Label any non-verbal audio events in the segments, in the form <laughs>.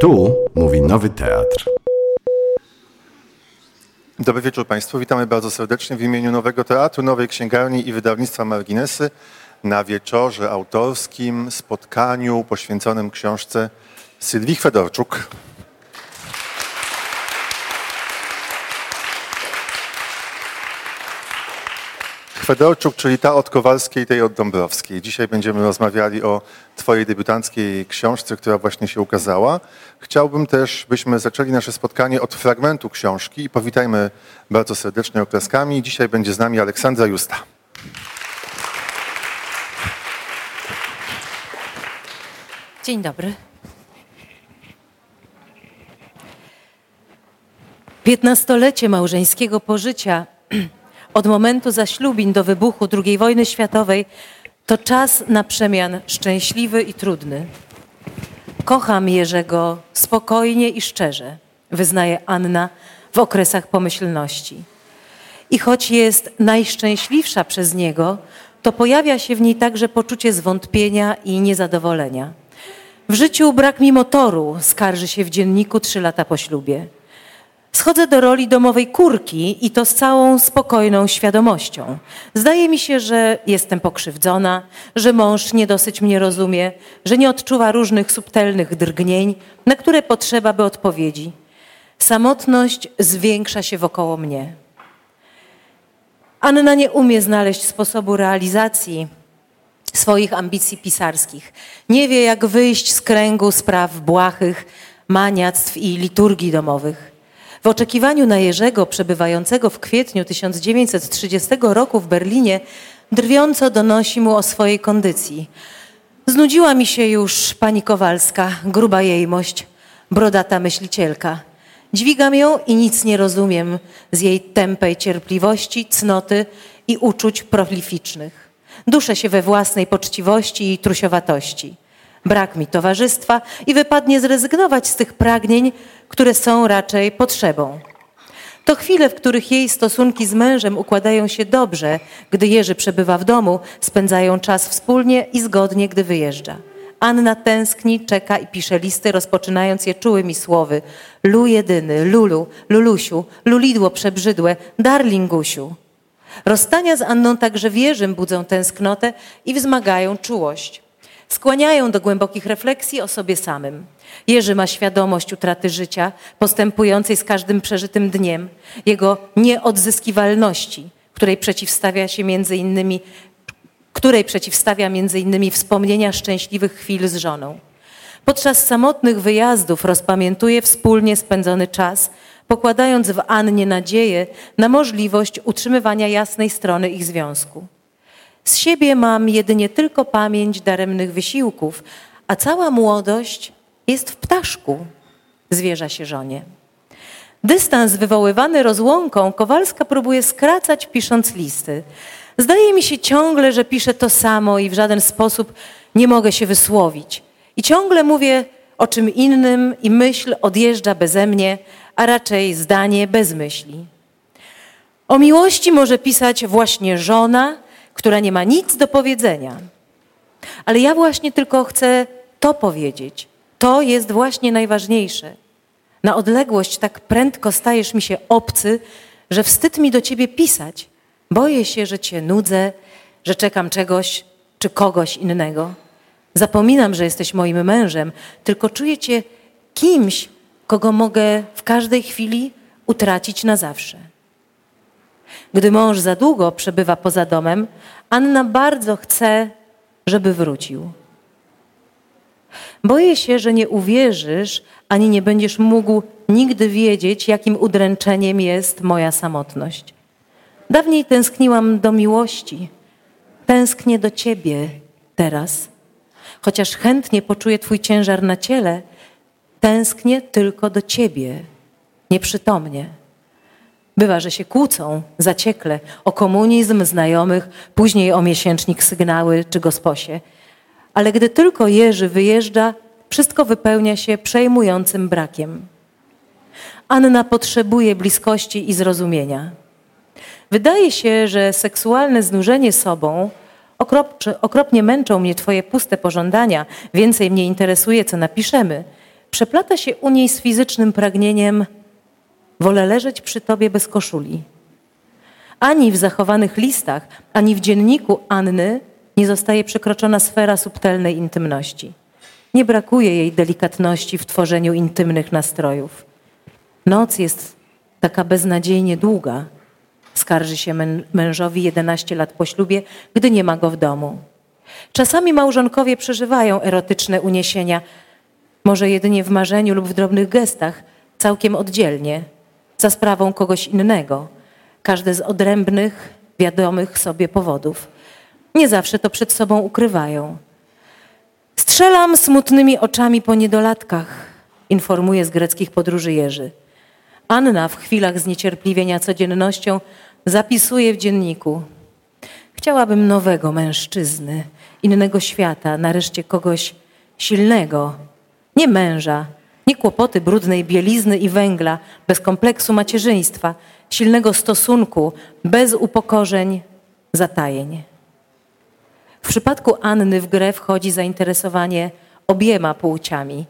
Tu mówi Nowy Teatr. Dobry wieczór Państwu. Witamy bardzo serdecznie w imieniu Nowego Teatru, Nowej Księgarni i Wydawnictwa Marginesy na wieczorze autorskim spotkaniu poświęconym książce Sylwii Chwedorczuk. Chwedorczuk, czyli ta od Kowalskiej, tej od Dąbrowskiej. Dzisiaj będziemy rozmawiali o Twojej debiutanckiej książce, która właśnie się ukazała. Chciałbym też, byśmy zaczęli nasze spotkanie od fragmentu książki i powitajmy bardzo serdecznie oklaskami. Dzisiaj będzie z nami Aleksandra Justa. Dzień dobry. Piętnastolecie małżeńskiego pożycia <clears throat> od momentu zaślubin do wybuchu II wojny światowej to czas na przemian szczęśliwy i trudny. Kocham Jerzego spokojnie i szczerze, wyznaje Anna w okresach pomyślności. I choć jest najszczęśliwsza przez niego, to pojawia się w niej także poczucie zwątpienia i niezadowolenia. W życiu brak mi motoru, skarży się w dzienniku trzy lata po ślubie. Schodzę do roli domowej kurki i to z całą spokojną świadomością. Zdaje mi się, że jestem pokrzywdzona, że mąż nie dosyć mnie rozumie, że nie odczuwa różnych subtelnych drgnień, na które potrzeba by odpowiedzi. Samotność zwiększa się wokoło mnie. Anna nie umie znaleźć sposobu realizacji swoich ambicji pisarskich. Nie wie, jak wyjść z kręgu spraw błahych, maniactw i liturgii domowych. W oczekiwaniu na Jerzego, przebywającego w kwietniu 1930 roku w Berlinie, drwiąco donosi mu o swojej kondycji. Znudziła mi się już pani Kowalska, gruba jejmość, brodata myślicielka. Dźwigam ją i nic nie rozumiem z jej tępej cierpliwości, cnoty i uczuć prolificznych. Duszę się we własnej poczciwości i trusiowatości. Brak mi towarzystwa i wypadnie zrezygnować z tych pragnień, które są raczej potrzebą. To chwile, w których jej stosunki z mężem układają się dobrze, gdy Jerzy przebywa w domu, spędzają czas wspólnie i zgodnie, gdy wyjeżdża. Anna tęskni, czeka i pisze listy, rozpoczynając je czułymi słowy. Lu jedyny, Lulu, Lulusiu, Lulidło przebrzydłe, darlingusiu. Rozstania z Anną także wierzym budzą tęsknotę i wzmagają czułość. Skłaniają do głębokich refleksji o sobie samym. Jerzy ma świadomość utraty życia, postępującej z każdym przeżytym dniem, jego nieodzyskiwalności, której przeciwstawia się między innymi, której przeciwstawia między innymi wspomnienia szczęśliwych chwil z żoną. Podczas samotnych wyjazdów rozpamiętuje wspólnie spędzony czas, pokładając w Annie nadzieję na możliwość utrzymywania jasnej strony ich związku. Z siebie mam jedynie tylko pamięć daremnych wysiłków, a cała młodość jest w ptaszku, zwierza się żonie. Dystans wywoływany rozłąką Kowalska próbuje skracać, pisząc listy. Zdaje mi się ciągle, że piszę to samo i w żaden sposób nie mogę się wysłowić. I ciągle mówię o czym innym i myśl odjeżdża beze mnie, a raczej zdanie bez myśli. O miłości może pisać właśnie żona, która nie ma nic do powiedzenia. Ale ja właśnie tylko chcę to powiedzieć. To jest właśnie najważniejsze. Na odległość tak prędko stajesz mi się obcy, że wstyd mi do ciebie pisać. Boję się, że cię nudzę, że czekam czegoś czy kogoś innego. Zapominam, że jesteś moim mężem, tylko czuję cię kimś, kogo mogę w każdej chwili utracić na zawsze. Gdy mąż za długo przebywa poza domem, Anna bardzo chce, żeby wrócił. Boję się, że nie uwierzysz, ani nie będziesz mógł nigdy wiedzieć, jakim udręczeniem jest moja samotność. Dawniej tęskniłam do miłości. Tęsknię do ciebie teraz. Chociaż chętnie poczuję twój ciężar na ciele, tęsknię tylko do ciebie, nieprzytomnie. Bywa, że się kłócą zaciekle o komunizm znajomych, później o miesięcznik sygnały czy gosposie. Ale gdy tylko Jerzy wyjeżdża, wszystko wypełnia się przejmującym brakiem. Anna potrzebuje bliskości i zrozumienia. Wydaje się, że seksualne znużenie sobą okropnie męczą mnie Twoje puste pożądania, więcej mnie interesuje, co napiszemy. przeplata się u niej z fizycznym pragnieniem wolę leżeć przy tobie bez koszuli. Ani w zachowanych listach, ani w dzienniku Anny nie zostaje przekroczona sfera subtelnej intymności. Nie brakuje jej delikatności w tworzeniu intymnych nastrojów. Noc jest taka beznadziejnie długa, skarży się mężowi 11 lat po ślubie, gdy nie ma go w domu. Czasami małżonkowie przeżywają erotyczne uniesienia, może jedynie w marzeniu lub w drobnych gestach, całkiem oddzielnie, za sprawą kogoś innego, każde z odrębnych, wiadomych sobie powodów. Nie zawsze to przed sobą ukrywają. Strzelam smutnymi oczami po niedolatkach, informuje z greckich podróży Jerzy. Anna w chwilach zniecierpliwienia codziennością zapisuje w dzienniku. Chciałabym nowego mężczyzny, innego świata, nareszcie kogoś silnego, nie męża, nie kłopoty brudnej bielizny i węgla, bez kompleksu macierzyństwa, silnego stosunku, bez upokorzeń, zatajeń. W przypadku Anny w grę wchodzi zainteresowanie obiema płciami,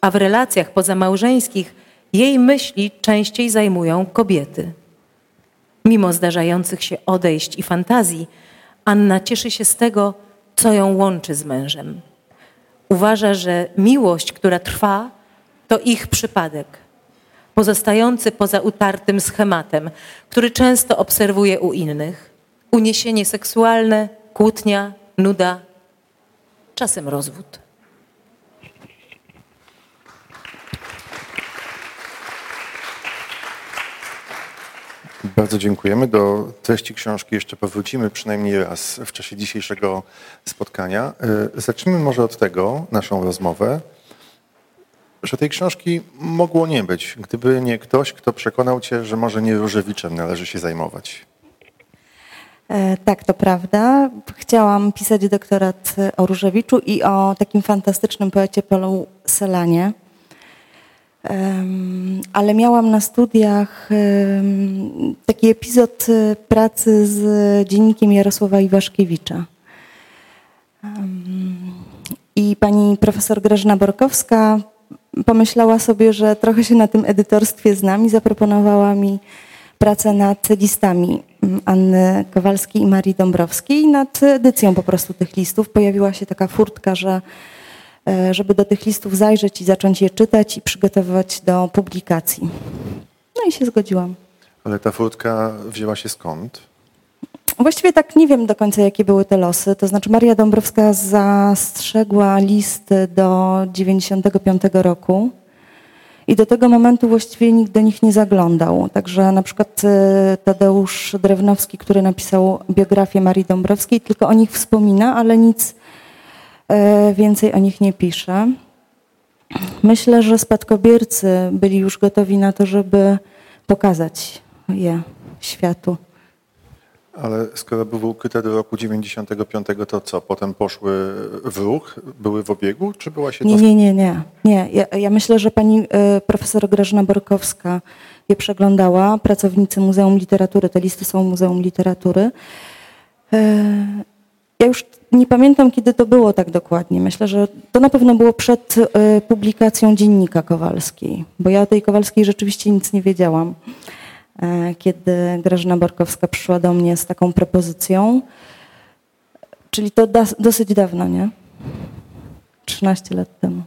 a w relacjach pozamałżeńskich jej myśli częściej zajmują kobiety. Mimo zdarzających się odejść i fantazji, Anna cieszy się z tego, co ją łączy z mężem. Uważa, że miłość, która trwa, to ich przypadek, pozostający poza utartym schematem, który często obserwuje u innych. Uniesienie seksualne, kłótnia, nuda, czasem rozwód. Bardzo dziękujemy. Do treści książki jeszcze powrócimy przynajmniej raz w czasie dzisiejszego spotkania. E, zacznijmy może od tego, naszą rozmowę, że tej książki mogło nie być, gdyby nie ktoś, kto przekonał cię, że może nie Różewiczem należy się zajmować. E, tak, to prawda. Chciałam pisać doktorat o Różewiczu i o takim fantastycznym poecie Polu Selanie. Ale miałam na studiach taki epizod pracy z dziennikiem Jarosława Iwaszkiewicza. I pani profesor Grażyna Borkowska pomyślała sobie, że trochę się na tym edytorstwie znam i zaproponowała mi pracę nad listami Anny Kowalskiej i Marii Dąbrowskiej. Nad edycją po prostu tych listów pojawiła się taka furtka, że e, żeby do tych listów zajrzeć i zacząć je czytać i przygotowywać do publikacji. No i się zgodziłam. Ale ta furtka wzięła się skąd? Właściwie tak nie wiem do końca, jakie były te losy. To znaczy Maria Dąbrowska zastrzegła list do 95 roku i do tego momentu właściwie nikt do nich nie zaglądał. Także na przykład e, Tadeusz Drewnowski, który napisał biografię Marii Dąbrowskiej, tylko o nich wspomina, ale nic e, więcej o nich nie pisze. Myślę, że spadkobiercy byli już gotowi na to, żeby pokazać je światu. Ale skoro były ukryte do roku 95, to co? Potem poszły w ruch? Były w obiegu? Czy była się... Nie, nie, nie, nie. nie. Ja, ja myślę, że pani y, profesor Grażyna Borkowska je przeglądała. Pracownicy Muzeum Literatury, te listy są Muzeum Literatury. Y, ja już nie pamiętam, kiedy to było tak dokładnie. Myślę, że to na pewno było przed y, publikacją Dziennika Kowalskiej, bo ja o tej Kowalskiej rzeczywiście nic nie wiedziałam. E, kiedy Grażyna Borkowska przyszła do mnie z taką propozycją. Czyli to dosyć dawno, nie? 13 lat temu.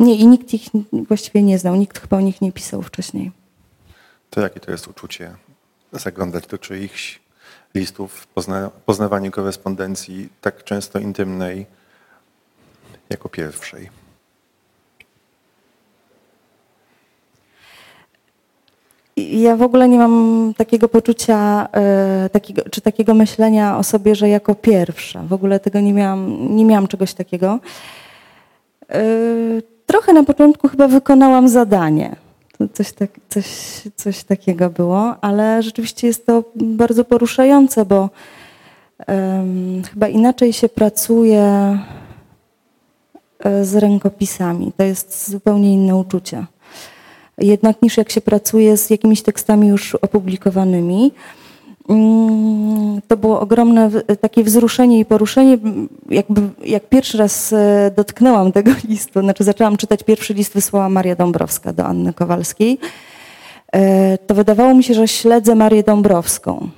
Nie, i nikt ich właściwie nie znał, nikt chyba o nich nie pisał wcześniej. To jakie to jest uczucie? Zaglądać do czyichś listów, pozna, poznawanie korespondencji tak często intymnej jako pierwszej. Ja w ogóle nie mam takiego poczucia, e, takiego, czy takiego myślenia o sobie, że jako pierwsza. W ogóle tego nie miałam, nie miałam czegoś takiego. E, trochę na początku chyba wykonałam zadanie. Coś, tak, coś, coś takiego było, ale rzeczywiście jest to bardzo poruszające, bo chyba inaczej się pracuje e, z rękopisami. To jest zupełnie inne uczucie jednak niż jak się pracuje z jakimiś tekstami już opublikowanymi. mm, to było ogromne takie wzruszenie i poruszenie. Jakby, jak pierwszy raz e, dotknęłam <laughs> tego listu, znaczy zaczęłam czytać pierwszy list, wysłała Maria Dąbrowska do Anny Kowalskiej, e, to wydawało mi się, że śledzę Marię Dąbrowską,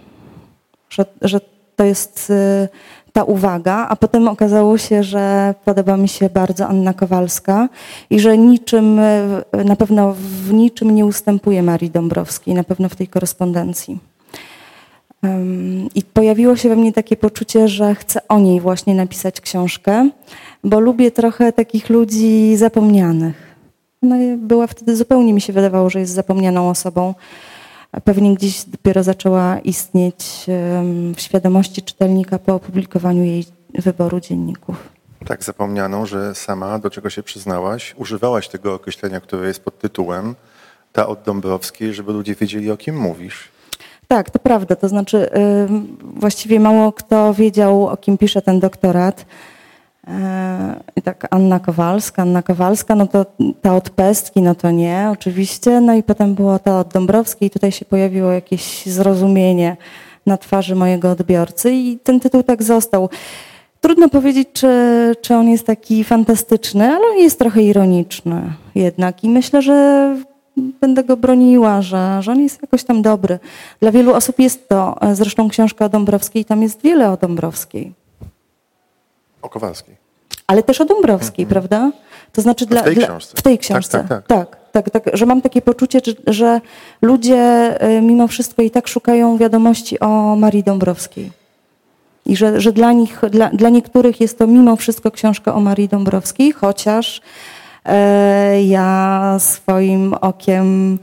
że, że to jest e, ta uwaga, a potem okazało się, że podoba mi się bardzo Anna Kowalska i że niczym, e, na pewno w niczym nie ustępuje Marii Dąbrowskiej, na pewno w tej korespondencji. I pojawiło się we mnie takie poczucie, że chcę o niej właśnie napisać książkę, bo lubię trochę takich ludzi zapomnianych. I była wtedy zupełnie mi się wydawało, że jest zapomnianą osobą. A Pewnie gdzieś dopiero zaczęła istnieć w świadomości czytelnika po opublikowaniu jej wyboru dzienników. Tak zapomnianą, że sama, do czego się przyznałaś, używałaś tego określenia, które jest pod tytułem ta od Dąbrowskiej, żeby ludzie wiedzieli, o kim mówisz. Tak, to prawda. To znaczy, ym, właściwie mało kto wiedział, o kim pisze ten doktorat. E, I tak Anna Kowalska, Anna Kowalska, no to ta od Pestki, no to nie, oczywiście. No i potem było ta od Dąbrowskiej. Tutaj się pojawiło jakieś zrozumienie na twarzy mojego odbiorcy i ten tytuł tak został. Trudno powiedzieć, czy, czy on jest taki fantastyczny, ale on jest trochę ironiczny jednak i myślę, że będę go broniła, że, że on jest jakoś tam dobry. Dla wielu osób jest to, e, zresztą książka o Dąbrowskiej, tam jest wiele o Dąbrowskiej, O Kowalskiej. ale też o Dąbrowskiej, prawda? To znaczy dla, w tej dla, książce. w tej Tak, książce. tak, tak. tak, tak, tak, że mam takie poczucie, że, ludzie e, mimo wszystko i tak szukają wiadomości o Marii Dąbrowskiej. I że, że dla nich, dla, dla niektórych jest to mimo wszystko książka o Marii Dąbrowskiej, chociaż e, ja swoim okiem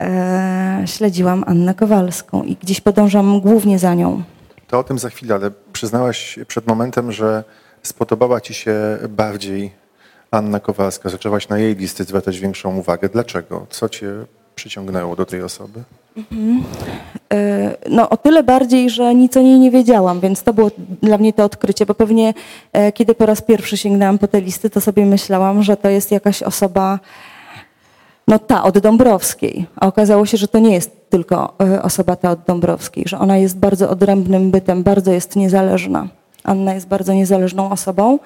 e, śledziłam Annę Kowalską i gdzieś podążam głównie za nią. To o tym za chwilę, ale przyznałaś przed momentem, że spodobała ci się bardziej Anna Kowalska. Zaczęłaś na jej listy zwracać większą uwagę. Dlaczego? Co cię przyciągnęło do tej osoby? E, No o tyle bardziej, że nic o niej nie wiedziałam, więc to było dla mnie to odkrycie, bo pewnie e, kiedy po raz pierwszy sięgnęłam po te listy, to sobie myślałam, że to jest jakaś osoba, no ta od Dąbrowskiej. A okazało się, że to nie jest tylko e, osoba ta od Dąbrowskiej, że ona jest bardzo odrębnym bytem, bardzo jest niezależna. Anna jest bardzo niezależną osobą.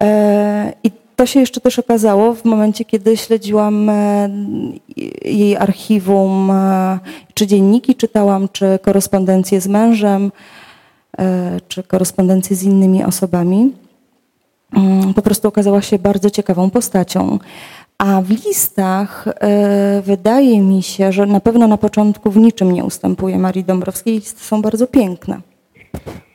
E, I to się jeszcze też okazało w momencie, kiedy śledziłam e, jej archiwum, e, czy dzienniki czytałam, czy korespondencję z mężem, czy korespondencję z innymi osobami. Mm, Po prostu okazała się bardzo ciekawą postacią. A w listach wydaje mi się, że na pewno na początku w niczym nie ustępuje Marii Dąbrowskiej. Listy są bardzo piękne.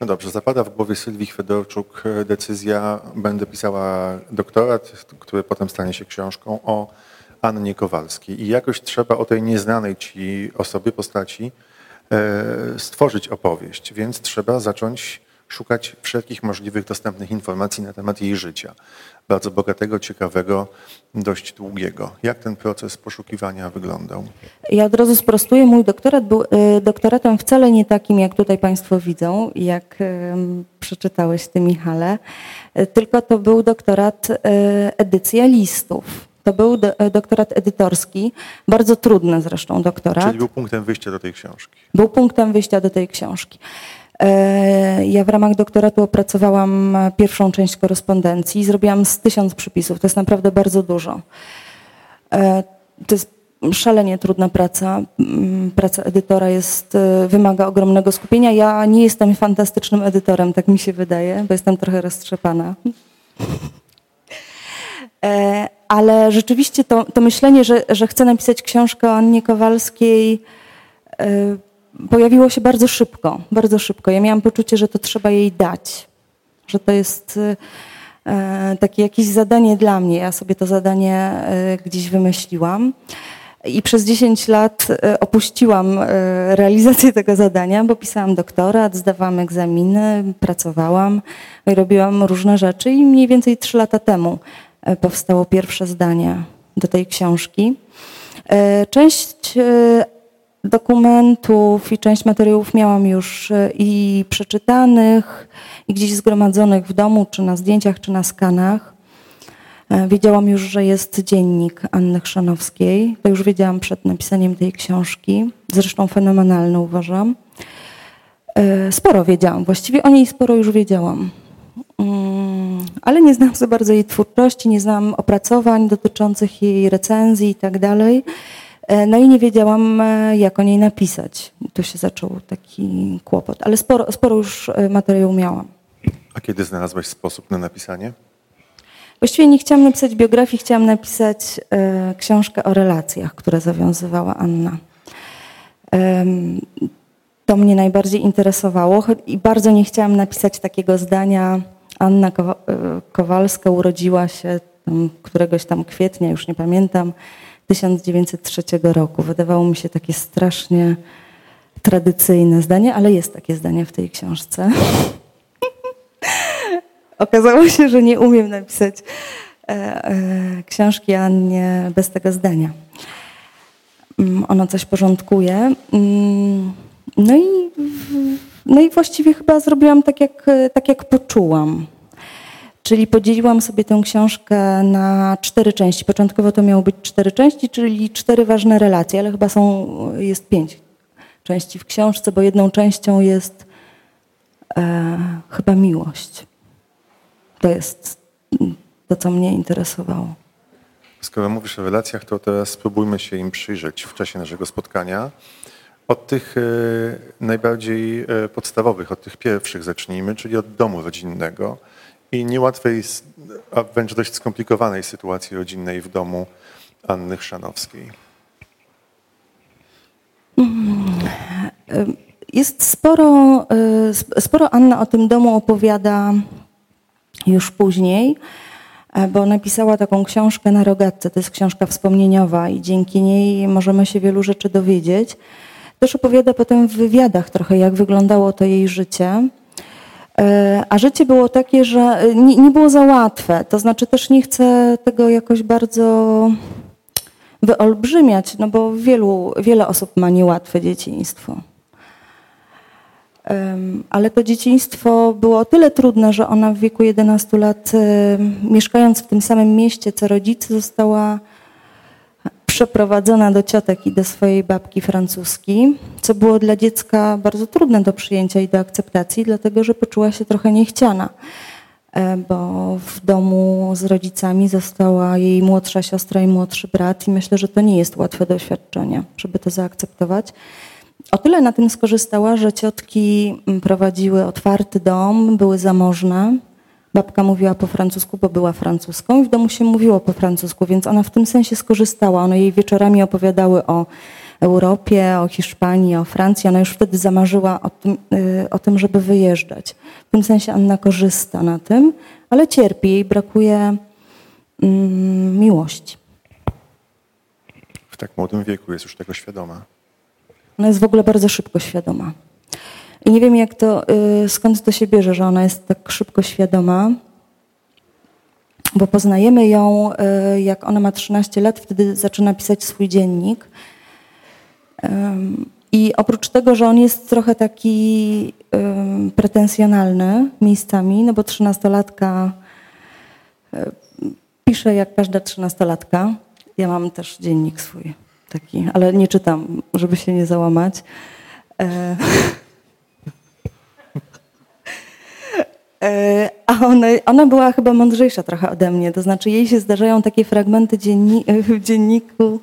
No dobrze, zapada w głowie Sylwii Chwedorczuk e, decyzja, będę pisała doktorat, który potem stanie się książką o Annie Kowalskiej. I jakoś trzeba o tej nieznanej ci osobie, postaci e, stworzyć opowieść, więc trzeba zacząć szukać wszelkich możliwych dostępnych informacji na temat jej życia. Bardzo bogatego, ciekawego, dość długiego. Jak ten proces poszukiwania wyglądał? Ja od razu sprostuję, mój doktorat był e, doktoratem wcale nie takim, jak tutaj Państwo widzą, jak przeczytałeś Ty, Michale, e, tylko to był doktorat e, edycja listów. To był do, doktorat edytorski, bardzo trudny zresztą doktorat. Czyli był punktem wyjścia do tej książki. Był punktem wyjścia do tej książki. E, Ja w ramach doktoratu opracowałam pierwszą część korespondencji. Zrobiłam z tysiąc przypisów. To jest naprawdę bardzo dużo. E, To jest szalenie trudna praca. Mm, Praca edytora jest, e, wymaga ogromnego skupienia. Ja nie jestem fantastycznym edytorem, tak mi się wydaje, bo jestem trochę roztrzepana. E, Ale rzeczywiście to, to myślenie, że, że chcę napisać książkę o Annie Kowalskiej, e, pojawiło się bardzo szybko, bardzo szybko. Ja miałam poczucie, że to trzeba jej dać, że to jest e, takie jakieś zadanie dla mnie. Ja sobie to zadanie e, gdzieś wymyśliłam. I przez 10 lat e, opuściłam realizację tego zadania, bo pisałam doktorat, zdawałam egzaminy, pracowałam i robiłam różne rzeczy. I mniej więcej 3 lata temu powstało pierwsze zdanie do tej książki. Część dokumentów i część materiałów miałam już e, i przeczytanych, i gdzieś zgromadzonych w domu, czy na zdjęciach, czy na skanach. E, Wiedziałam już, że jest dziennik Anny Chrzanowskiej. To już wiedziałam przed napisaniem tej książki. Zresztą fenomenalny uważam. E, Sporo wiedziałam, właściwie o niej sporo już wiedziałam. Mm, Ale nie znam za bardzo jej twórczości, nie znam opracowań dotyczących jej recenzji i tak dalej. E, No i nie wiedziałam, e, jak o niej napisać. Tu się zaczął taki kłopot, ale sporo, sporo już e, materiału miałam. A kiedy znalazłaś sposób na napisanie? Właściwie nie chciałam napisać biografii, chciałam napisać e, książkę o relacjach, które zawiązywała Anna. Em, to mnie najbardziej interesowało i bardzo nie chciałam napisać takiego zdania. Anna Kowa- e, Kowalska urodziła się tam, któregoś tam kwietnia, już nie pamiętam, 1903 roku. Wydawało mi się takie strasznie tradycyjne zdanie, ale jest takie zdanie w tej książce. <laughs> Okazało się, że nie umiem napisać e, e, książki Annie bez tego zdania. Mm, Ono coś porządkuje. Mm, No i, no i właściwie chyba zrobiłam tak jak, tak, jak poczułam. Czyli podzieliłam sobie tę książkę na cztery części. Początkowo to miało być cztery części, czyli cztery ważne relacje, ale chyba są, jest pięć części w książce, bo jedną częścią jest e, chyba miłość. To jest to, co mnie interesowało. Skoro mówisz o relacjach, to teraz spróbujmy się im przyjrzeć w czasie naszego spotkania. Od tych e, najbardziej e, podstawowych, od tych pierwszych zacznijmy, czyli od domu rodzinnego i niełatwej, a wręcz dość skomplikowanej sytuacji rodzinnej w domu Anny Chrzanowskiej. Jest sporo, y, sp- sporo Anna o tym domu opowiada już później, e, bo napisała taką książkę na rogatce. To jest książka wspomnieniowa i dzięki niej możemy się wielu rzeczy dowiedzieć. Też opowiada potem w wywiadach trochę, jak wyglądało to jej życie. E, A życie było takie, że y, nie, nie było za łatwe. To znaczy też nie chcę tego jakoś bardzo wyolbrzymiać, no bo wielu, wiele osób ma niełatwe dzieciństwo. Ale to dzieciństwo było o tyle trudne, że ona w wieku 11 lat, em, mieszkając w tym samym mieście co rodzice, została przeprowadzona do ciotek i do swojej babki francuskiej, co było dla dziecka bardzo trudne do przyjęcia i do akceptacji, dlatego że poczuła się trochę niechciana, e, bo w domu z rodzicami została jej młodsza siostra i młodszy brat i myślę, że to nie jest łatwe doświadczenie, żeby to zaakceptować. O tyle na tym skorzystała, że ciotki prowadziły otwarty dom, były zamożne. Babka mówiła po francusku, bo była francuską i w domu się mówiło po francusku, więc ona w tym sensie skorzystała. One jej wieczorami opowiadały o Europie, o Hiszpanii, o Francji. Ona już wtedy zamarzyła o tym, y, o tym żeby wyjeżdżać. W tym sensie Anna korzysta na tym, ale cierpi. Jej brakuje mm, miłości. W tak młodym wieku jest już tego świadoma. Ona jest w ogóle bardzo szybko świadoma. I nie wiem, jak to, y, skąd to się bierze, że ona jest tak szybko świadoma, bo poznajemy ją, y, jak ona ma 13 lat, wtedy zaczyna pisać swój dziennik. I oprócz tego, że on jest trochę taki pretensjonalny miejscami, no bo trzynastolatka y, pisze jak każda trzynastolatka. Ja mam też dziennik swój taki, ale nie czytam, żeby się nie załamać. E, <laughs> E, A ona, ona była chyba mądrzejsza trochę ode mnie, to znaczy jej się zdarzają takie fragmenty dzienni, w dzienniku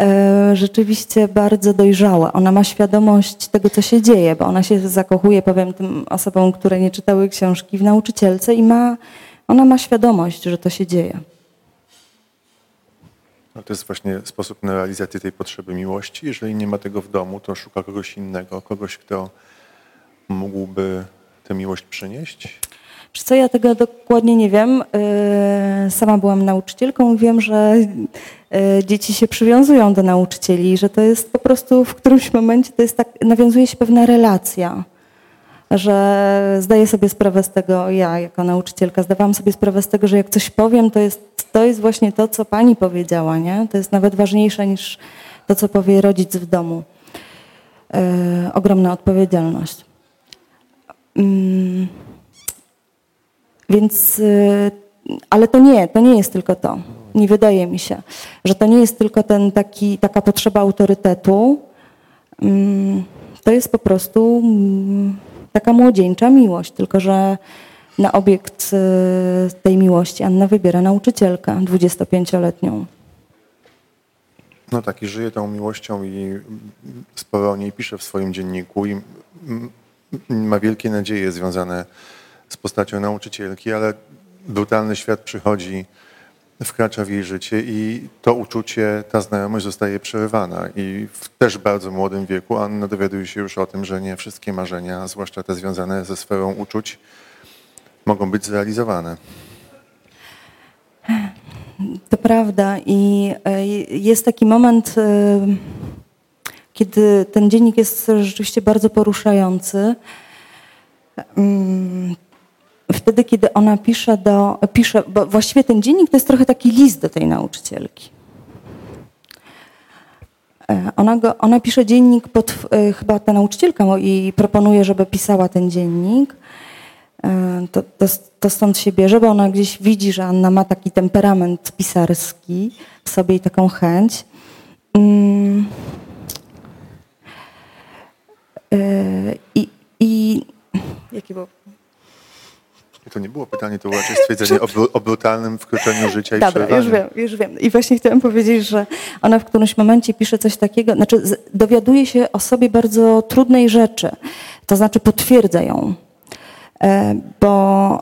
e, rzeczywiście bardzo dojrzałe. Ona ma świadomość tego, co się dzieje, bo ona się zakochuje, powiem tym osobom, które nie czytały książki, w nauczycielce i ma, ona ma świadomość, że to się dzieje. No to jest właśnie sposób na realizację tej potrzeby miłości. Jeżeli nie ma tego w domu, to szuka kogoś innego, kogoś, kto mógłby tę miłość przynieść. Wiesz co, ja tego dokładnie nie wiem. Yy, Sama byłam nauczycielką i wiem, że yy, dzieci się przywiązują do nauczycieli, że to jest po prostu w którymś momencie to jest tak, nawiązuje się pewna relacja, że zdaję sobie sprawę z tego, ja jako nauczycielka zdawałam sobie sprawę z tego, że jak coś powiem, to jest, to jest właśnie to, co pani powiedziała, nie? To jest nawet ważniejsze niż to, co powie rodzic w domu. Yy, Ogromna odpowiedzialność. Mm. Więc, y, ale to nie, to nie jest tylko to. Nie wydaje mi się, że to nie jest tylko ten taki, taka potrzeba autorytetu, mm, to jest po prostu mm, taka młodzieńcza miłość, tylko że na obiekt y, tej miłości Anna wybiera nauczycielkę 25-letnią. No tak, i żyje tą miłością i sporo o niej pisze w swoim dzienniku i ma wielkie nadzieje związane z postacią nauczycielki, ale brutalny świat przychodzi, wkracza w jej życie i to uczucie, ta znajomość zostaje przerywana. I w też bardzo młodym wieku Anna dowiaduje się już o tym, że nie wszystkie marzenia, zwłaszcza te związane ze sferą uczuć, mogą być zrealizowane. To prawda i e, jest taki moment, e, kiedy ten dziennik jest rzeczywiście bardzo poruszający. Wtedy, kiedy ona pisze do, pisze, bo właściwie ten dziennik to jest trochę taki list do tej nauczycielki. E, ona, go, ona pisze dziennik pod, chyba ta nauczycielka i proponuje, żeby pisała ten dziennik. E, to, to, to, stąd się bierze, bo ona gdzieś widzi, że Anna ma taki temperament pisarski w sobie i taką chęć. Mm. E, I, i jakie? To nie było pytanie, to było raczej stwierdzenie o, o, brutalnym wkroczeniu życia i Dobra, już wiem, już wiem. I właśnie chciałam powiedzieć, że ona w którymś momencie pisze coś takiego, znaczy dowiaduje się o sobie bardzo trudnej rzeczy, to znaczy potwierdza ją. E, bo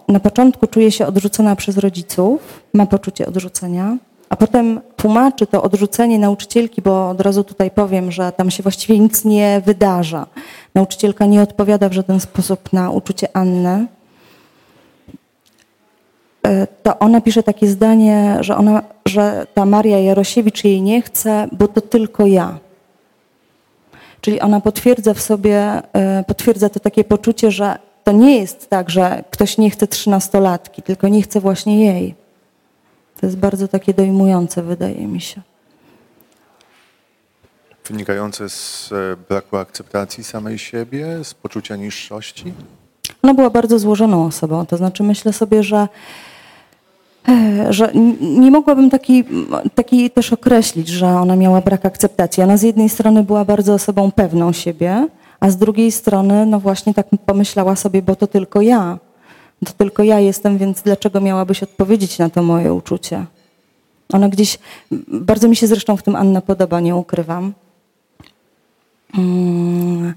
na początku czuje się odrzucona przez rodziców, ma poczucie odrzucenia, a potem tłumaczy to odrzucenie nauczycielki, bo od razu tutaj powiem, że tam się właściwie nic nie wydarza. Nauczycielka nie odpowiada w żaden sposób na uczucie Anny. E, to ona pisze takie zdanie, że, ona, że ta Maria Jarosiewicz jej nie chce, bo to tylko ja. Czyli ona potwierdza w sobie, e, potwierdza to takie poczucie, że to nie jest tak, że ktoś nie chce trzynastolatki, tylko nie chce właśnie jej. To jest bardzo takie dojmujące, wydaje mi się. Wynikające z e, braku akceptacji samej siebie, z poczucia niższości? Ona była bardzo złożoną osobą. To znaczy, myślę sobie, że, że nie mogłabym taki, taki też określić, że ona miała brak akceptacji. Ona z jednej strony była bardzo osobą pewną siebie, a z drugiej strony, no właśnie tak pomyślała sobie, bo to tylko ja. To tylko ja jestem, więc dlaczego miałabyś odpowiedzieć na to moje uczucie? Ona gdzieś, bardzo mi się zresztą w tym Anna podoba, nie ukrywam. Mm,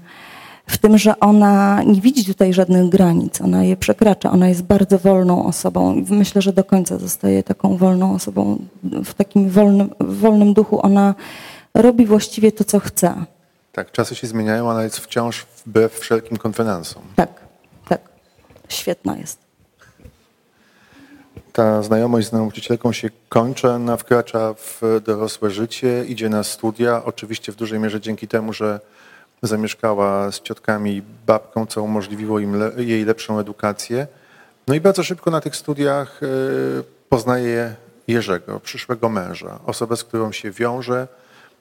w tym, że ona nie widzi tutaj żadnych granic, ona je przekracza, ona jest bardzo wolną osobą i myślę, że do końca zostaje taką wolną osobą. W takim wolnym, wolnym duchu ona robi właściwie to, co chce. Tak, czasy się zmieniają, ale jest wciąż wbrew wszelkim konwenansom. Tak, tak. Świetna jest. Ta znajomość z nauczycielką się kończy, ona wkracza w dorosłe życie, idzie na studia, oczywiście w dużej mierze dzięki temu, że zamieszkała z ciotkami i babką, co umożliwiło im le jej lepszą edukację. No i bardzo szybko na tych studiach y, poznaje Jerzego, przyszłego męża, osobę, z którą się wiąże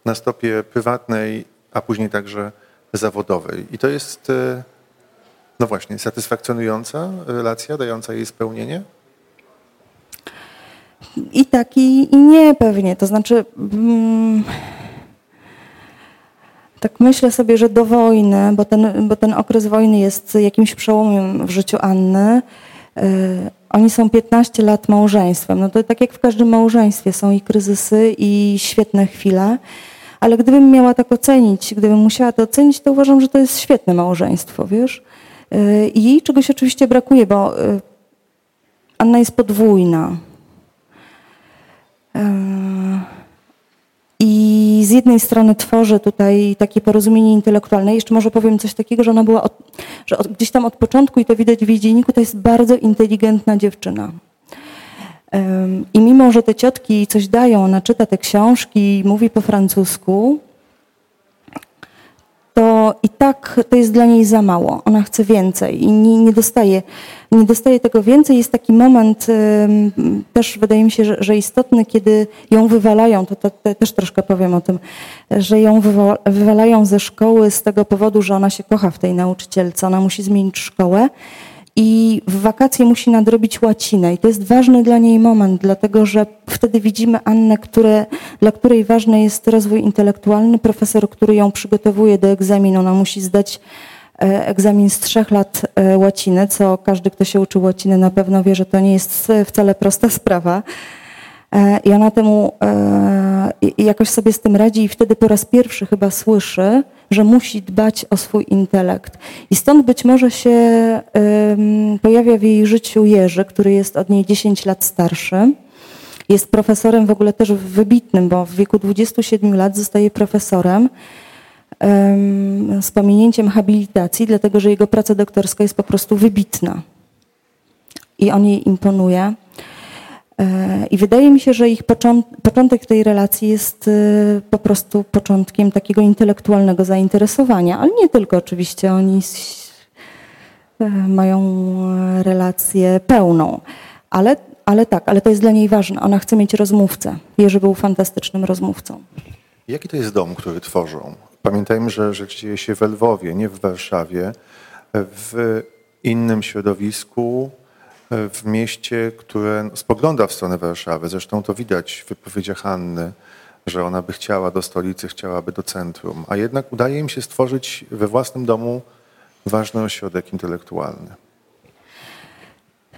na stopie prywatnej a później także zawodowej. I to jest, e, no właśnie, satysfakcjonująca relacja, dająca jej spełnienie? I tak, i, i nie pewnie. To znaczy, mm, tak myślę sobie, że do wojny, bo ten, bo ten okres wojny jest jakimś przełomem w życiu Anny. Y, oni są 15 lat małżeństwem. No to tak jak w każdym małżeństwie są i kryzysy, i świetne chwile ale gdybym miała tak ocenić, gdybym musiała to ocenić, to uważam, że to jest świetne małżeństwo, wiesz. Y, I jej czegoś oczywiście brakuje, bo y, Anna jest podwójna. I z jednej strony tworzy tutaj takie porozumienie intelektualne. Jeszcze może powiem coś takiego, że ona była, od, że od, gdzieś tam od początku, i to widać w jej dzienniku, to jest bardzo inteligentna dziewczyna. I mimo, że te ciotki coś dają, ona czyta te książki, mówi po francusku, to i tak to jest dla niej za mało. Ona chce więcej i nie, nie, dostaje, nie dostaje tego więcej. Jest taki moment też wydaje mi się, że, że istotny, kiedy ją wywalają, to, to, to, też troszkę powiem o tym, że ją wywalają ze szkoły z tego powodu, że ona się kocha w tej nauczycielce, ona musi zmienić szkołę i w wakacje musi nadrobić łacinę. I to jest ważny dla niej moment, dlatego że wtedy widzimy Annę, które, dla której ważny jest rozwój intelektualny. Profesor, który ją przygotowuje do egzaminu, ona musi zdać e, egzamin z trzech lat e, łaciny, co każdy, kto się uczył łaciny na pewno wie, że to nie jest wcale prosta <laughs> sprawa. E, I ona temu jakoś sobie z tym radzi i wtedy po raz pierwszy chyba słyszy, że musi dbać o swój intelekt. I stąd być może się pojawia w jej życiu Jerzy, który jest od niej 10 lat starszy. Jest profesorem w ogóle też wybitnym, bo w wieku 27 lat zostaje profesorem z pominięciem habilitacji, dlatego że jego praca doktorska jest po prostu wybitna. I on jej imponuje. E, I wydaje mi się, że ich początek tej relacji jest e, po prostu początkiem takiego intelektualnego zainteresowania, ale nie tylko oczywiście, oni e, mają relację pełną, ale, ale tak, ale to jest dla niej ważne. Ona chce mieć rozmówcę. Jerzy był fantastycznym rozmówcą. Jaki to jest dom, który tworzą? Pamiętajmy, że rzecz dzieje się w Lwowie, nie w Warszawie, w innym środowisku, w mieście, które spogląda w stronę Warszawy. Zresztą to widać w wypowiedziach Hanny, że ona by chciała do stolicy, chciałaby do centrum, a jednak udaje im się stworzyć we własnym domu ważny ośrodek intelektualny.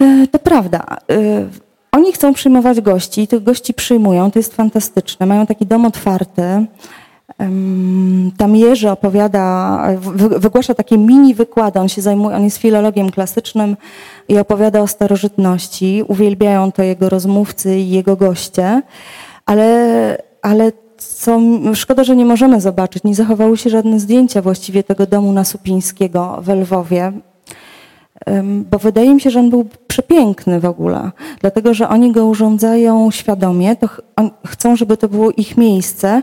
E, to prawda. E, oni chcą przyjmować gości, tych gości przyjmują, to jest fantastyczne. Mają taki dom otwarty. Tam Jerzy opowiada, wygłasza takie mini wykłady, on się zajmuje, on jest filologiem klasycznym i opowiada o starożytności. Uwielbiają to jego rozmówcy i jego goście, ale, ale co, szkoda, że nie możemy zobaczyć, nie zachowały się żadne zdjęcia właściwie tego domu na Supińskiego w Lwowie, bo wydaje mi się, że on był przepiękny w ogóle, dlatego że oni go urządzają świadomie, to ch chcą, żeby to było ich miejsce,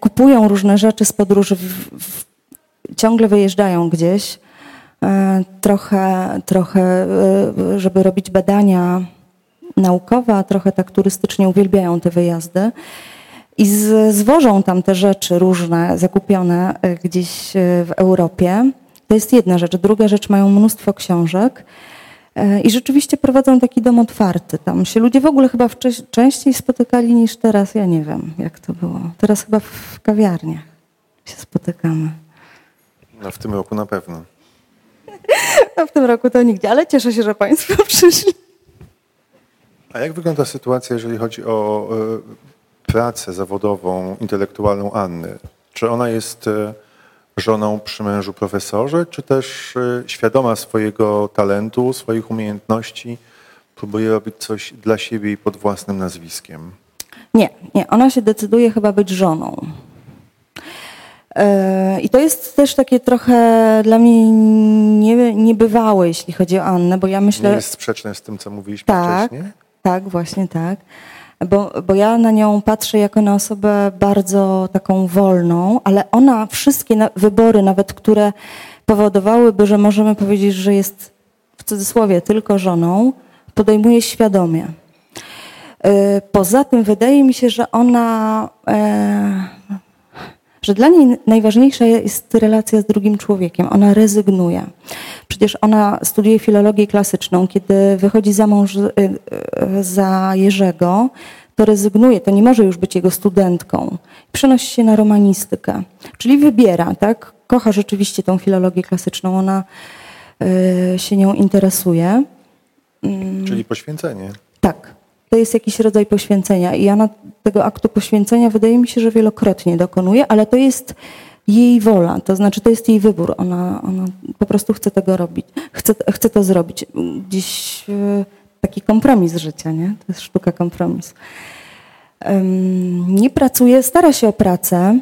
kupują różne rzeczy z podróży, w, w, ciągle wyjeżdżają gdzieś, e, trochę, trochę, e, żeby robić badania naukowe, a trochę tak turystycznie uwielbiają te wyjazdy. I z, zwożą tam te rzeczy różne, zakupione gdzieś w Europie. To jest jedna rzecz. Druga rzecz, mają mnóstwo książek. E, I rzeczywiście prowadzą taki dom otwarty. Tam się ludzie w ogóle chyba częściej spotykali niż teraz. Ja nie wiem, jak to było. Teraz chyba w kawiarniach się spotykamy. No w tym roku na pewno. <laughs> No w tym roku to nigdzie, ale cieszę się, że Państwo <laughs> przyszli. A jak wygląda sytuacja, jeżeli chodzi o y, pracę zawodową, intelektualną Anny? Czy ona jest y, żoną przy mężu profesorze, czy też y, świadoma swojego talentu, swoich umiejętności, próbuje robić coś dla siebie i pod własnym nazwiskiem? Nie, nie. Ona się decyduje chyba być żoną. E, I to jest też takie trochę dla mnie nie, niebywałe, jeśli chodzi o Annę, bo ja myślę... Nie jest sprzeczne z tym, co mówiliśmy tak, wcześniej? Tak, właśnie tak bo, bo ja na nią patrzę jako na osobę bardzo taką wolną, ale ona wszystkie na, wybory, nawet które powodowałyby, że możemy powiedzieć, że jest w cudzysłowie tylko żoną, podejmuje świadomie. E, poza tym wydaje mi się, że ona e, że dla niej najważniejsza jest relacja z drugim człowiekiem. Ona rezygnuje. Przecież ona studiuje filologię klasyczną. Kiedy wychodzi za mąż y, y, za Jerzego, to rezygnuje, to nie może już być jego studentką. Przenosi się na romanistykę. Czyli wybiera, tak? Kocha rzeczywiście tą filologię klasyczną. Ona y, się nią interesuje. Mm. Czyli poświęcenie. Tak to jest jakiś rodzaj poświęcenia. I ona tego aktu poświęcenia wydaje mi się, że wielokrotnie dokonuje, ale to jest jej wola, to znaczy to jest jej wybór. Ona, ona po prostu chce tego robić, chce, chce to zrobić. Gdzieś e, taki kompromis życia, nie? To jest sztuka kompromisu. Nie pracuje, stara się o pracę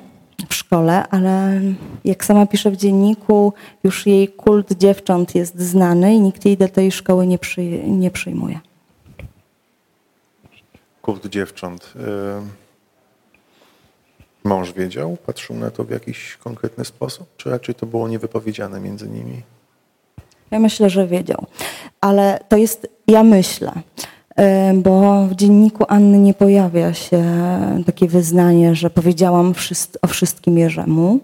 w szkole, ale jak sama pisze w dzienniku, już jej kult dziewcząt jest znany i nikt jej do tej szkoły nie, nie przyjmuje kult dziewcząt. Y, mąż wiedział, patrzył na to w jakiś konkretny sposób, czy raczej to było niewypowiedziane między nimi? Ja myślę, że wiedział, ale to jest, ja myślę, y, bo w dzienniku Anny nie pojawia się takie wyznanie, że powiedziałam o wszystkim Jerzemu.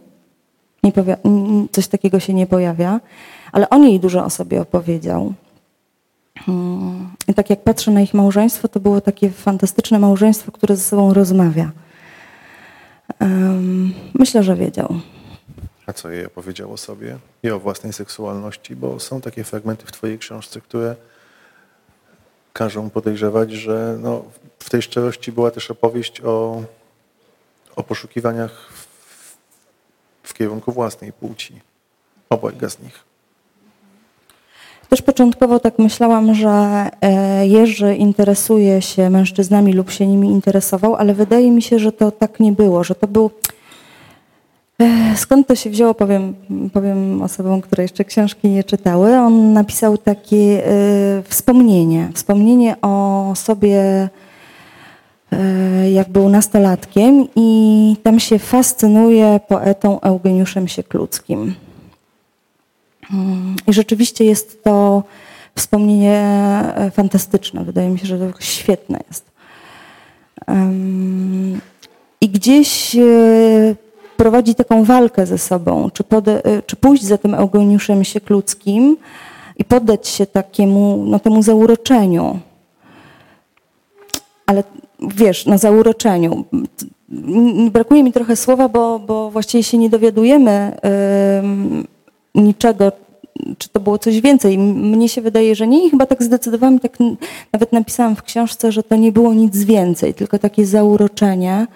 Nie coś takiego się nie pojawia, ale on jej dużo o sobie opowiedział. I tak jak patrzę na ich małżeństwo, to było takie fantastyczne małżeństwo, które ze sobą rozmawia. Myślę, że wiedział. A co jej opowiedział o sobie i o własnej seksualności? Bo są takie fragmenty w twojej książce, które każą podejrzewać, że no, w tej szczerości była też opowieść o, o poszukiwaniach w, w kierunku własnej płci. Obojga z nich. Też początkowo tak myślałam, że e, Jerzy interesuje się mężczyznami lub się nimi interesował, ale wydaje mi się, że to tak nie było, że to był. E, skąd to się wzięło, powiem, powiem osobom, które jeszcze książki nie czytały. On napisał takie e, wspomnienie, wspomnienie o sobie, jak był nastolatkiem i tam się fascynuje poetą Eugeniuszem Siekludzkim. Mm, I rzeczywiście jest to wspomnienie e, fantastyczne. Wydaje mi się, że to świetne jest. I gdzieś e, prowadzi taką walkę ze sobą, czy, e, czy pójść za tym Eugeniuszem Siekludzkim i poddać się takiemu, no, temu zauroczeniu. Ale wiesz, na zauroczeniu. Brakuje mi trochę słowa, bo, bo właściwie się nie dowiadujemy niczego, czy to było coś więcej. Mnie się wydaje, że nie i chyba tak zdecydowałam, tak nawet napisałam w książce, że to nie było nic więcej, tylko takie zauroczenie.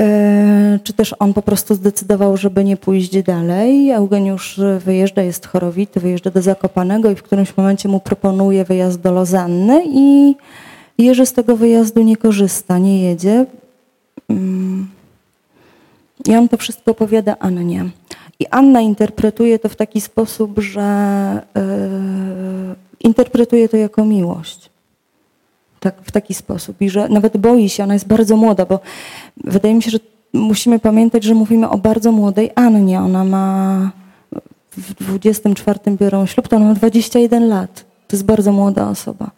E, czy też on po prostu zdecydował, żeby nie pójść dalej. Eugeniusz wyjeżdża, jest chorowity, wyjeżdża do Zakopanego i w którymś momencie mu proponuje wyjazd do Lozanny i Jerzy z tego wyjazdu nie korzysta, nie jedzie. Mm. I on to wszystko opowiada Annie. I Anna interpretuje to w taki sposób, że yy, interpretuje to jako miłość. Tak, w taki sposób. I że nawet boi się, ona jest bardzo młoda, bo wydaje mi się, że musimy pamiętać, że mówimy o bardzo młodej Annie. Ona ma w 24 biorą ślub, to ona ma 21 lat. To jest bardzo młoda osoba.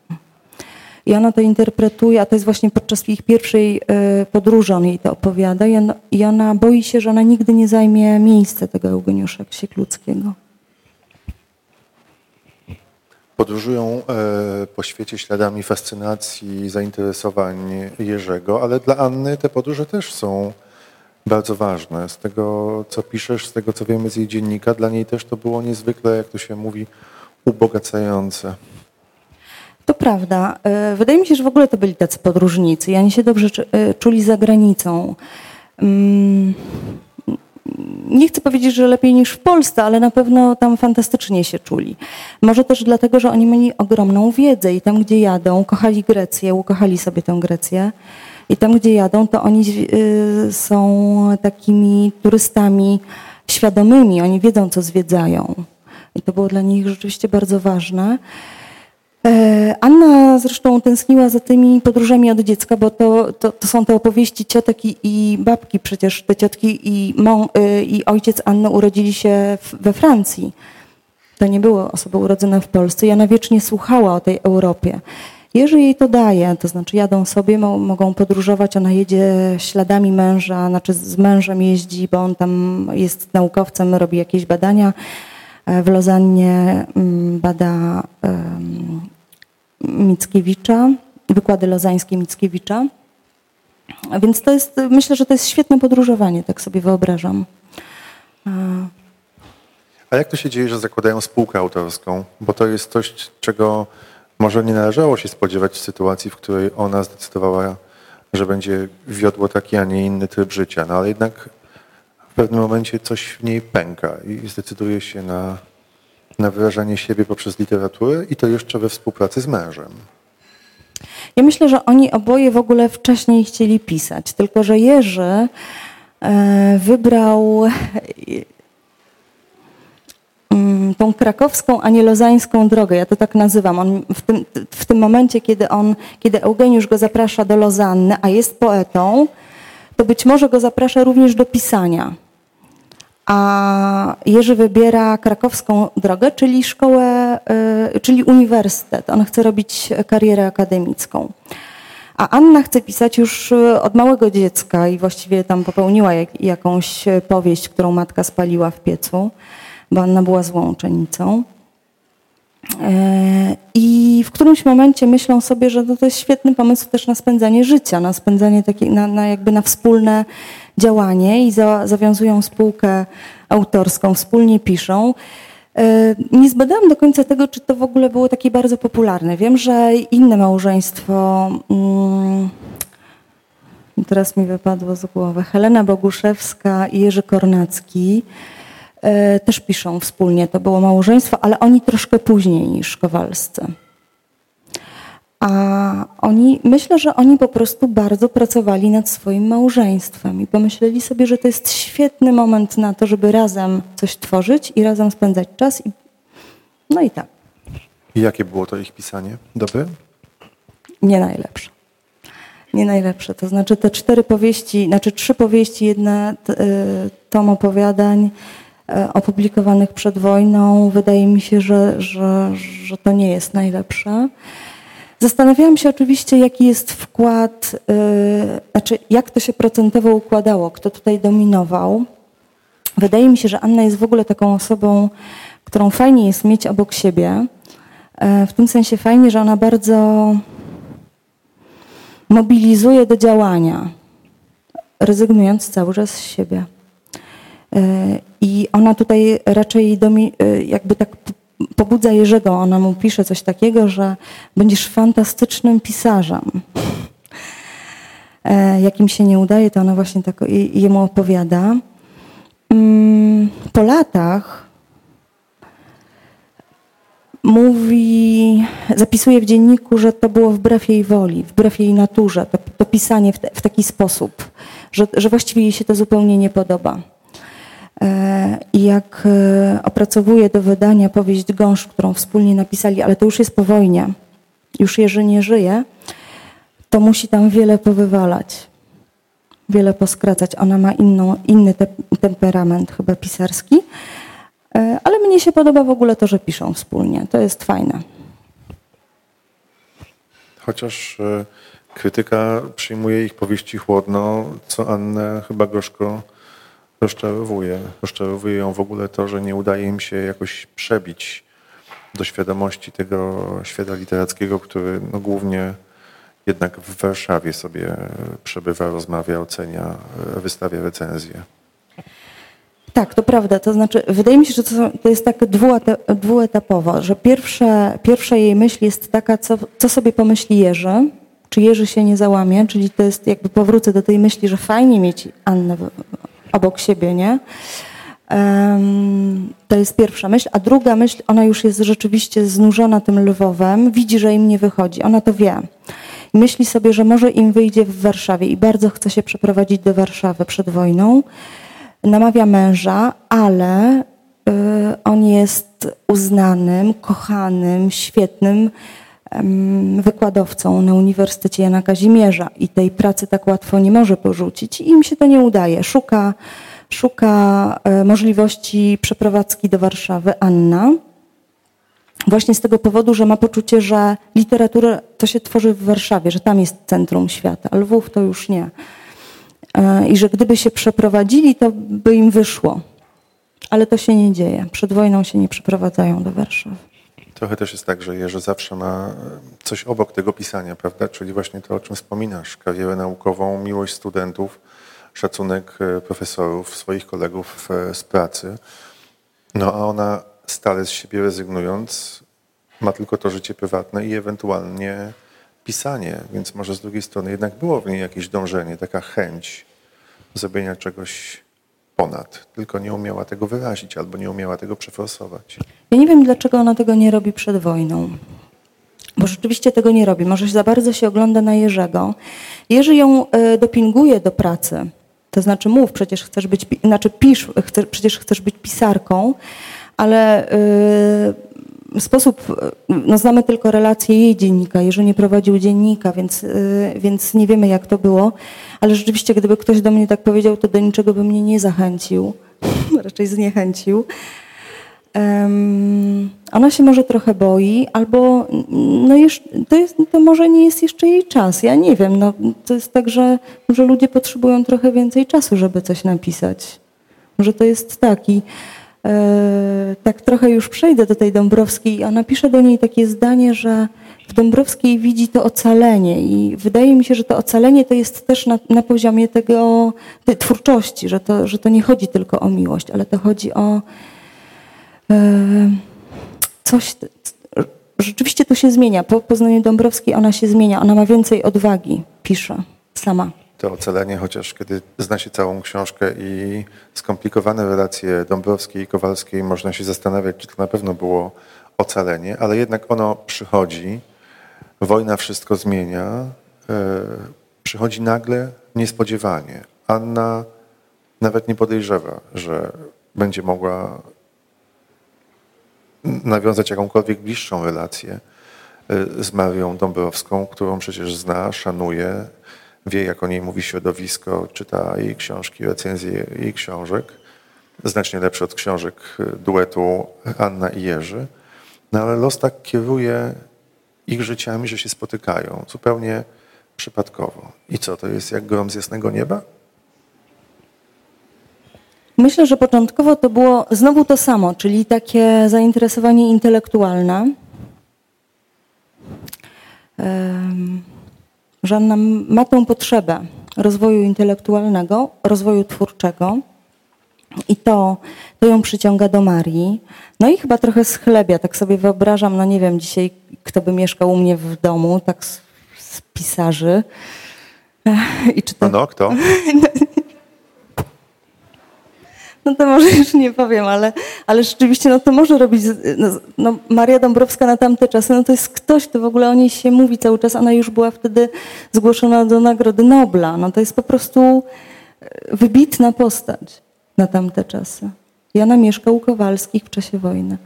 I ona to interpretuje, a to jest właśnie podczas ich pierwszej e, podróży on jej to opowiada i ona, boi się, że ona nigdy nie zajmie miejsca tego Eugeniusza Siekludzkiego. Podróżują e, po świecie śladami fascynacji, zainteresowań Jerzego, ale dla Anny te podróże też są bardzo ważne. Z tego, co piszesz, z tego, co wiemy z jej dziennika, dla niej też to było niezwykle, jak to się mówi, ubogacające. To prawda. E, wydaje mi się, że w ogóle to byli tacy podróżnicy oni się dobrze e, czuli za granicą. Mm, nie chcę powiedzieć, że lepiej niż w Polsce, ale na pewno tam fantastycznie się czuli. Może też dlatego, że oni mieli ogromną wiedzę i tam, gdzie jadą, kochali Grecję, ukochali sobie tę Grecję. I tam, gdzie jadą, to oni e, są takimi turystami świadomymi, oni wiedzą, co zwiedzają. I to było dla nich rzeczywiście bardzo ważne. E, Anna zresztą tęskniła za tymi podróżami od dziecka, bo to, to, to są te opowieści ciotek i, babki. Przecież te ciotki i, mą, y, i ojciec Anny urodzili się w, we Francji. To nie były osoby urodzone w Polsce i ona wiecznie słuchała o tej Europie. Jerzy jej to daje, to znaczy jadą sobie, mo, mogą podróżować, ona jedzie śladami męża, znaczy z mężem jeździ, bo on tam jest naukowcem, robi jakieś badania w Lozannie mm, bada Mickiewicza, wykłady lozańskie Mickiewicza. Więc to jest, myślę, że to jest świetne podróżowanie, tak sobie wyobrażam. A jak to się dzieje, że zakładają spółkę autorską? Bo to jest coś, czego może nie należało się spodziewać w sytuacji, w której ona zdecydowała, że będzie wiodło taki, a nie inny tryb życia. No ale jednak w pewnym momencie coś w niej pęka i zdecyduje się na, na wyrażanie siebie poprzez literaturę i to jeszcze we współpracy z mężem. Ja myślę, że oni oboje w ogóle wcześniej chcieli pisać, tylko że Jerzy e, wybrał mm, tą krakowską, a nie lozańską drogę. Ja to tak nazywam. On w, tym, w tym momencie, kiedy, on, kiedy Eugeniusz go zaprasza do Lozanny, a jest poetą, to być może go zaprasza również do pisania. A Jerzy wybiera krakowską drogę, czyli szkołę, y, czyli uniwersytet. On chce robić karierę akademicką. A Anna chce pisać już y, od małego dziecka i właściwie tam popełniła jak, jakąś powieść, którą matka spaliła w piecu, bo Anna była złą uczennicą. E, I w którymś momencie myślą sobie, że to jest świetny pomysł też na spędzanie życia, na spędzanie takie, na, na jakby na wspólne działanie i za, zawiązują spółkę autorską, wspólnie piszą. E, nie zbadałam do końca tego, czy to w ogóle było takie bardzo popularne. Wiem, że inne małżeństwo, mm, teraz mi wypadło z głowy, Helena Boguszewska i Jerzy Kornacki, też piszą wspólnie. To było małżeństwo, ale oni troszkę później niż Kowalscy. A oni, myślę, że oni po prostu bardzo pracowali nad swoim małżeństwem i pomyśleli sobie, że to jest świetny moment na to, żeby razem coś tworzyć i razem spędzać czas. I... No i tak. I jakie było to ich pisanie? Dobre? Nie najlepsze. Nie najlepsze. To znaczy te cztery powieści, znaczy trzy powieści, jedna y, tom opowiadań, E, opublikowanych przed wojną. Wydaje mi się, że, że, że to nie jest najlepsze. Zastanawiałam się oczywiście, jaki jest wkład, yy, znaczy jak to się procentowo układało, kto tutaj dominował. Wydaje mi się, że Anna jest w ogóle taką osobą, którą fajnie jest mieć obok siebie. Yy, w tym sensie fajnie, że ona bardzo mobilizuje do działania, rezygnując cały czas z siebie. Yy, i ona tutaj raczej domi, y, jakby tak pobudza Jerzego. Ona mu pisze coś takiego, że będziesz fantastycznym pisarzem. E, jak im się nie udaje, to ona właśnie tak jemu opowiada. Mm, po latach mówi, zapisuje w dzienniku, że to było wbrew jej woli, wbrew jej naturze, to, to pisanie w, te, w taki sposób, że, że właściwie jej się to zupełnie nie podoba. E, I jak e, opracowuje do wydania powieść Gąsz, którą wspólnie napisali, ale to już jest po wojnie, już Jerzy nie żyje, to musi tam wiele powywalać, wiele poskracać. Ona ma inną, inny te, temperament chyba pisarski, e, ale mnie się podoba w ogóle to, że piszą wspólnie. To jest fajne. Chociaż krytyka przyjmuje ich powieści chłodno, co Annę chyba gorzko rozczarowuje. Rozczarowuje ją w ogóle to, że nie udaje im się jakoś przebić do świadomości tego świata literackiego, który no, głównie jednak w Warszawie sobie przebywa, rozmawia, ocenia, wystawia recenzje. Tak, to prawda. To znaczy, wydaje mi się, że to, to jest tak dwuetapowo, że pierwsze, pierwsza jej myśl jest taka, co, co sobie pomyśli Jerzy, czy Jerzy się nie załamie, czyli to jest jakby powrócę do tej myśli, że fajnie mieć Annę obok siebie, nie? To jest pierwsza myśl. A druga myśl, ona już jest rzeczywiście znużona tym Lwowem, widzi, że im nie wychodzi. Ona to wie. Myśli sobie, że może im wyjdzie w Warszawie i bardzo chce się przeprowadzić do Warszawy przed wojną. Namawia męża, ale y, on jest uznanym, kochanym, świetnym wykładowcą na Uniwersytecie Jana Kazimierza i tej pracy tak łatwo nie może porzucić i im się to nie udaje. Szuka, szuka e, możliwości przeprowadzki do Warszawy Anna. Właśnie z tego powodu, że ma poczucie, że literatura to się tworzy w Warszawie, że tam jest centrum świata, a Lwów to już nie. E, I że gdyby się przeprowadzili, to by im wyszło. Ale to się nie dzieje. Przed wojną się nie przeprowadzają do Warszawy. Trochę też jest tak, że Jerzy zawsze ma coś obok tego pisania, prawda? Czyli właśnie to, o czym wspominasz, karierę naukową, miłość studentów, szacunek e, profesorów, swoich kolegów e, z pracy. No a ona stale z siebie rezygnując, ma tylko to życie prywatne i ewentualnie pisanie, więc może z drugiej strony jednak było w niej jakieś dążenie, taka chęć zrobienia czegoś ponad, tylko nie umiała tego wyrazić albo nie umiała tego przeforsować. Ja nie wiem, dlaczego ona tego nie robi przed wojną. Bo rzeczywiście tego nie robi. Może za bardzo się ogląda na Jerzego. Jerzy ją e, dopinguje do pracy. To znaczy mów, przecież chcesz być, znaczy pisz, chcesz, przecież chcesz być pisarką, ale yy, sposób, no znamy tylko relacje jej dziennika. Jerzy nie prowadził dziennika, więc, więc nie wiemy jak to było. Ale rzeczywiście, gdyby ktoś do mnie tak powiedział, to do niczego by mnie nie zachęcił, <laughs> raczej zniechęcił. Um, ona się może trochę boi, albo no jeszcze, to, jest, to może nie jest jeszcze jej czas. Ja nie wiem. No, to jest tak, że, że ludzie potrzebują trochę więcej czasu, żeby coś napisać. Może to jest taki. e, tak trochę już przejdę do tej Dąbrowskiej ona pisze do niej takie zdanie, że w Dąbrowskiej widzi to ocalenie i wydaje mi się, że to ocalenie to jest też na, na poziomie tego, tej twórczości, że to, że to nie chodzi tylko o miłość, ale to chodzi o e, coś, rzeczywiście to się zmienia. Po poznaniu Dąbrowskiej ona się zmienia, ona ma więcej odwagi, pisze sama. To ocalenie, chociaż kiedy zna się całą książkę i skomplikowane relacje Dąbrowskiej i Kowalskiej, można się zastanawiać, czy to na pewno było ocalenie, ale jednak ono przychodzi, wojna wszystko zmienia, e, przychodzi nagle, niespodziewanie. Anna nawet nie podejrzewa, że będzie mogła nawiązać jakąkolwiek bliższą relację e, z Marią Dąbrowską, którą przecież zna, szanuje, wie jak o niej mówi środowisko, czyta jej książki, recenzje jej książek, znacznie lepsze od książek e, duetu Anna i Jerzy. No ale los tak kieruje ich życiami, że się spotykają zupełnie przypadkowo. I co, to jest jak grom z jasnego nieba? Myślę, że początkowo to było znowu to samo, czyli takie zainteresowanie intelektualne. Żanna ma tą potrzebę rozwoju intelektualnego, rozwoju twórczego i to, to ją przyciąga do Marii. No i chyba trochę schlebia, tak sobie wyobrażam, no nie wiem dzisiaj, kto by mieszkał u mnie w domu, tak z, z pisarzy. I czy to... No, no kto? <laughs> No to może już nie powiem, ale, ale rzeczywiście no to może robić, no, no, Maria Dąbrowska na tamte czasy, no to jest ktoś, to w ogóle o niej się mówi cały czas, ona już była wtedy zgłoszona do Nagrody Nobla, no to jest po prostu e, wybitna postać na tamte czasy. I ona mieszka u Kowalskich w czasie wojny.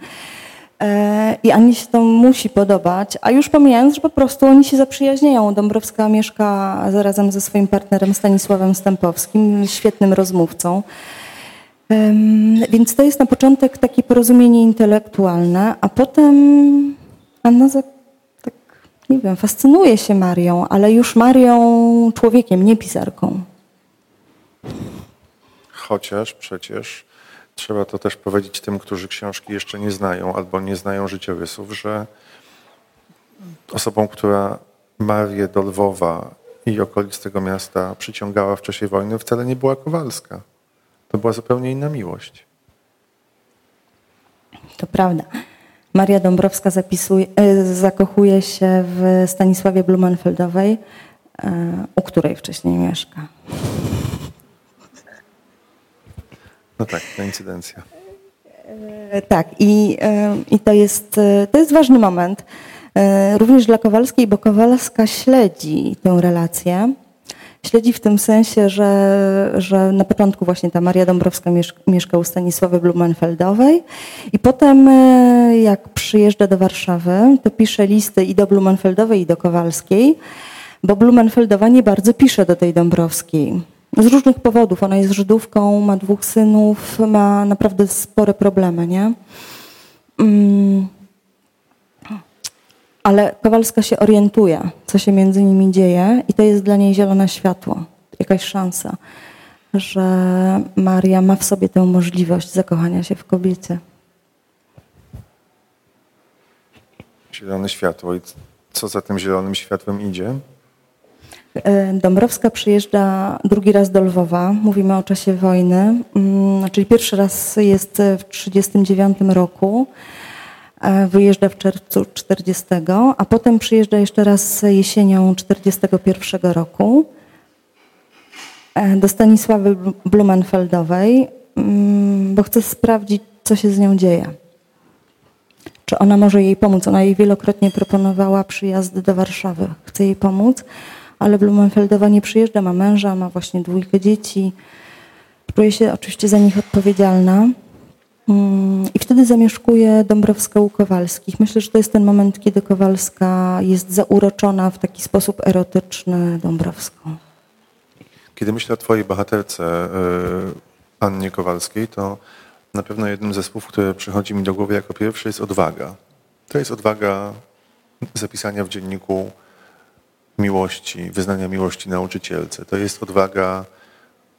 E, I Ani się to musi podobać, a już pomijając, że po prostu oni się zaprzyjaźniają. Dąbrowska mieszka zarazem ze swoim partnerem Stanisławem Stępowskim, świetnym rozmówcą. Więc to jest na początek takie porozumienie intelektualne, a potem Anna za, tak, nie wiem, fascynuje się Marią, ale już Marią człowiekiem, nie pisarką. Chociaż przecież trzeba to też powiedzieć tym, którzy książki jeszcze nie znają albo nie znają życiorysów, że osobą, która Marię do Lwowa i okolic tego miasta przyciągała w czasie wojny, wcale nie była Kowalska. To była zupełnie inna miłość. To prawda. Maria Dąbrowska zapisuje, e, zakochuje się w Stanisławie Blumenfeldowej, e, u której wcześniej mieszka. No tak, koincydencja. E, tak, i, i to, jest, to jest ważny moment. Również dla Kowalskiej, bo Kowalska śledzi tę relację śledzi w tym sensie, że, że na początku właśnie ta Maria Dąbrowska mieszka u Stanisławy Blumenfeldowej i potem e, jak przyjeżdża do Warszawy, to pisze listy i do Blumenfeldowej i do Kowalskiej, bo Blumenfeldowa nie bardzo pisze do tej Dąbrowskiej. Z różnych powodów. Ona jest Żydówką, ma dwóch synów, ma naprawdę spore problemy, nie? Mm ale Kowalska się orientuje, co się między nimi dzieje i to jest dla niej zielone światło, jakaś szansa, że Maria ma w sobie tę możliwość zakochania się w kobiecie. Zielone światło. I co za tym zielonym światłem idzie? E, Dąbrowska przyjeżdża drugi raz do Lwowa. Mówimy o czasie wojny. Mm, czyli pierwszy raz jest w 1939 roku. E, wyjeżdża w czerwcu 40, a potem przyjeżdża jeszcze raz jesienią 41 roku e, do Stanisławy Blumenfeldowej, mm, bo chce sprawdzić, co się z nią dzieje. Czy ona może jej pomóc? Ona jej wielokrotnie proponowała przyjazdy do Warszawy. Chce jej pomóc, ale Blumenfeldowa nie przyjeżdża, ma męża, ma właśnie dwójkę dzieci. Czuje się oczywiście za nich odpowiedzialna. Mm, I wtedy zamieszkuje Dąbrowska u Kowalskich. Myślę, że to jest ten moment, kiedy Kowalska jest zauroczona w taki sposób erotyczny Dąbrowską. Kiedy myślę o twojej bohaterce y, Annie Kowalskiej, to na pewno jednym ze słów, które przychodzi mi do głowy jako pierwsze jest odwaga. To jest odwaga zapisania w dzienniku miłości, wyznania miłości nauczycielce. To jest odwaga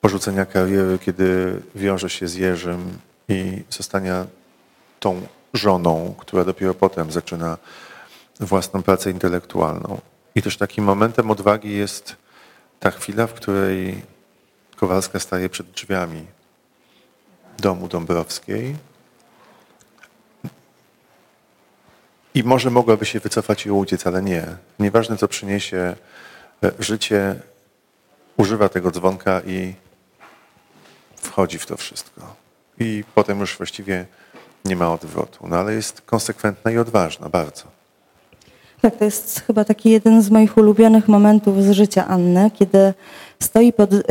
porzucenia kariery, kiedy wiąże się z Jerzym, i zostania tą żoną, która dopiero potem zaczyna własną pracę intelektualną. I też takim momentem odwagi jest ta chwila, w której Kowalska staje przed drzwiami domu Dąbrowskiej i może mogłaby się wycofać i uciec, ale nie. Nieważne, co przyniesie e, życie, używa tego dzwonka i wchodzi w to wszystko. I potem już właściwie nie ma odwrotu. No ale jest konsekwentna i odważna, bardzo. Tak, to jest chyba taki jeden z moich ulubionych momentów z życia Anny, kiedy stoi pod, y,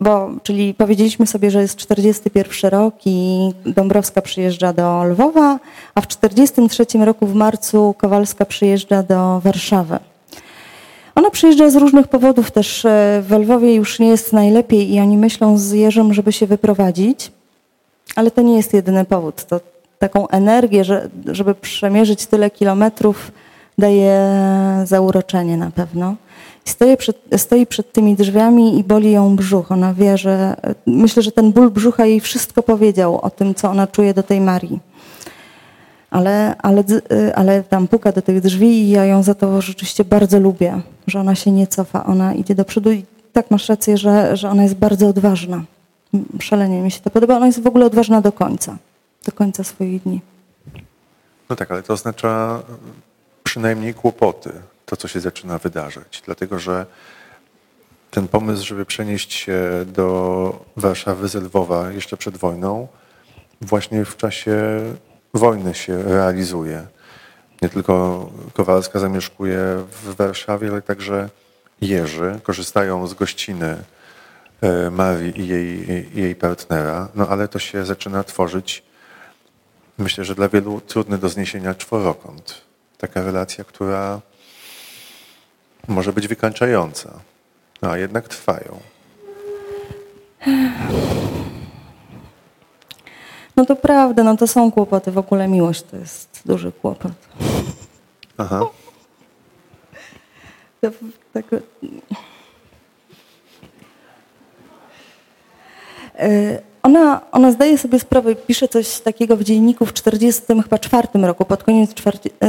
bo, czyli powiedzieliśmy sobie, że jest 41 rok i Dąbrowska przyjeżdża do Lwowa, a w 43 roku w marcu Kowalska przyjeżdża do Warszawy. Ona przyjeżdża z różnych powodów też. y, W Lwowie już nie jest najlepiej i oni myślą z Jerzym, żeby się wyprowadzić, ale to nie jest jedyny powód. To taką energię, że, żeby przemierzyć tyle kilometrów, daje zauroczenie na pewno. Stoi przed, stoi przed tymi drzwiami i boli ją brzuch. Ona wie, że myślę, że ten ból brzucha jej wszystko powiedział o tym, co ona czuje do tej Marii. Ale, ale, y, ale tam puka do tych drzwi i ja ją za to rzeczywiście bardzo lubię, że ona się nie cofa, ona idzie do przodu i tak masz rację, że, że ona jest bardzo odważna. Szalenie mi się to podoba. Ona jest w ogóle odważna do końca, do końca swoich dni. No tak, ale to oznacza przynajmniej kłopoty, to co się zaczyna wydarzać. Dlatego, że ten pomysł, żeby przenieść się do Warszawy z Lwowa jeszcze przed wojną, właśnie w czasie wojny się realizuje. Nie tylko Kowalska zamieszkuje w Warszawie, ale także Jerzy. Korzystają z gościny e, Marii i jej, jej partnera, no ale to się zaczyna tworzyć myślę, że dla wielu trudny do zniesienia czworokąt. Taka relacja, która może być wykańczająca, no, a jednak trwają. <sighs> No to prawda, no to są kłopoty. W ogóle miłość to jest duży kłopot. Aha. To, tak, E, ona, ona zdaje sobie sprawę, pisze coś takiego w dzienniku w 40 chyba czwartym roku, pod koniec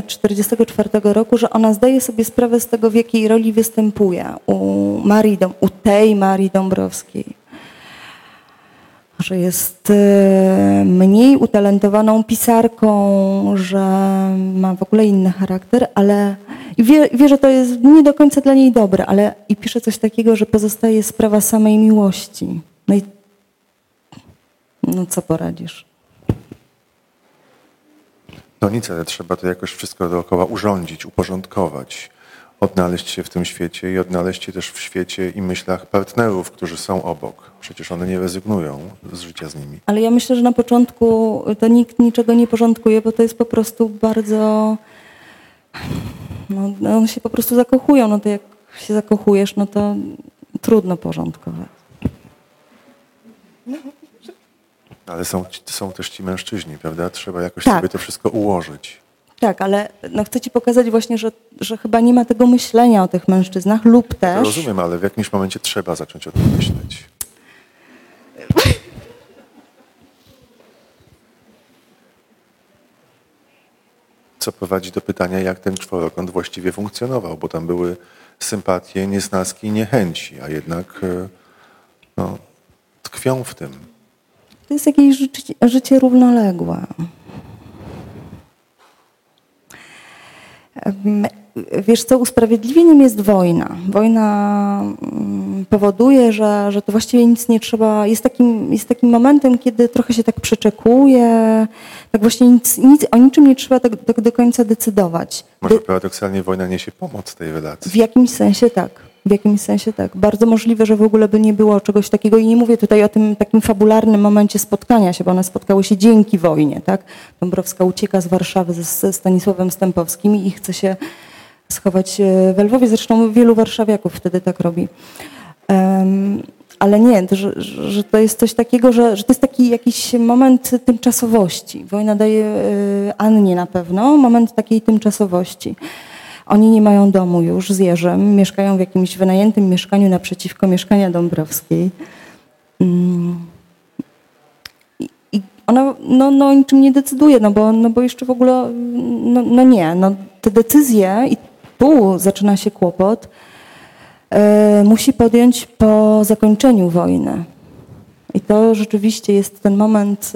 44 roku, że ona zdaje sobie sprawę z tego, w jakiej roli występuje u, Marii u tej Marii Dąbrowskiej. Że jest e, mniej utalentowaną pisarką, że ma w ogóle inny charakter, ale wie, wie, że to jest nie do końca dla niej dobre, ale i pisze coś takiego, że pozostaje sprawa samej miłości. No no co poradzisz? No nic, ale trzeba to jakoś wszystko dookoła urządzić, uporządkować, odnaleźć się w tym świecie i odnaleźć się też w świecie i myślach partnerów, którzy są obok. Przecież one nie rezygnują z życia z nimi. Ale ja myślę, że na początku to nikt niczego nie porządkuje, bo to jest po prostu bardzo... No, no one się po prostu zakochują. No to jak się zakochujesz, no to trudno porządkować. Ale są, są też ci mężczyźni, prawda? Trzeba jakoś Tak. sobie to wszystko ułożyć. Tak, ale no chcę ci pokazać właśnie, że, że chyba nie ma tego myślenia o tych mężczyznach lub też... rozumiem, ale w jakimś momencie trzeba zacząć o tym myśleć. Co prowadzi do pytania, jak ten czworokąt właściwie funkcjonował, bo tam były sympatie, niesnaski i niechęci, a jednak e, no, tkwią w tym. To jest jakieś życie, życie równoległe. Wiesz co, usprawiedliwieniem jest wojna. Wojna mm, powoduje, że, że to właściwie nic nie trzeba, jest takim, jest takim momentem, kiedy trochę się tak przeczekuje, tak właśnie nic, nic, o niczym nie trzeba tak, tak do końca decydować. Może paradoksalnie wojna niesie pomoc tej relacji. W jakimś sensie tak. W jakimś sensie tak. Bardzo możliwe, że w ogóle by nie było czegoś takiego i nie mówię tutaj o tym takim fabularnym momencie spotkania się, bo one spotkały się dzięki wojnie, tak? Dąbrowska ucieka z Warszawy ze, Stanisławem Stępowskim i chce się schować e, w Lwowie. Zresztą wielu warszawiaków wtedy tak robi. Em, ale nie, to, że, że to jest coś takiego, że, że to jest taki jakiś moment tymczasowości. Wojna daje e, Annie na pewno moment takiej tymczasowości. Oni nie mają domu już z Jerzem, mieszkają w jakimś wynajętym mieszkaniu naprzeciwko mieszkania Dąbrowskiej. Mm. I, ona no, no, niczym nie decyduje, no bo, no bo jeszcze w ogóle, no, no nie, no, te decyzje i tu zaczyna się kłopot, e, musi podjąć po zakończeniu wojny. I to rzeczywiście jest ten moment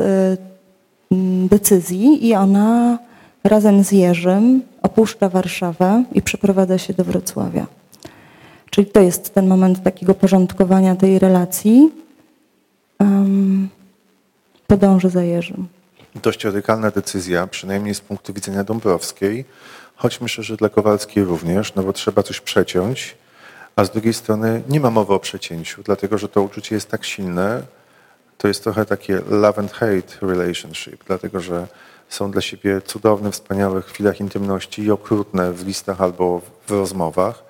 m, decyzji i ona razem z Jerzym opuszcza Warszawę i przeprowadza się do Wrocławia. Czyli to jest ten moment takiego porządkowania tej relacji. Um, podąży za Jerzym. Dość radykalna decyzja, przynajmniej z punktu widzenia Dąbrowskiej, choć myślę, że dla Kowalskiej również, no bo trzeba coś przeciąć, a z drugiej strony nie ma mowy o przecięciu, dlatego że to uczucie jest tak silne, to jest trochę takie love and hate relationship, dlatego że są dla siebie cudowne, wspaniałe w chwilach intymności i okrutne w listach albo w rozmowach.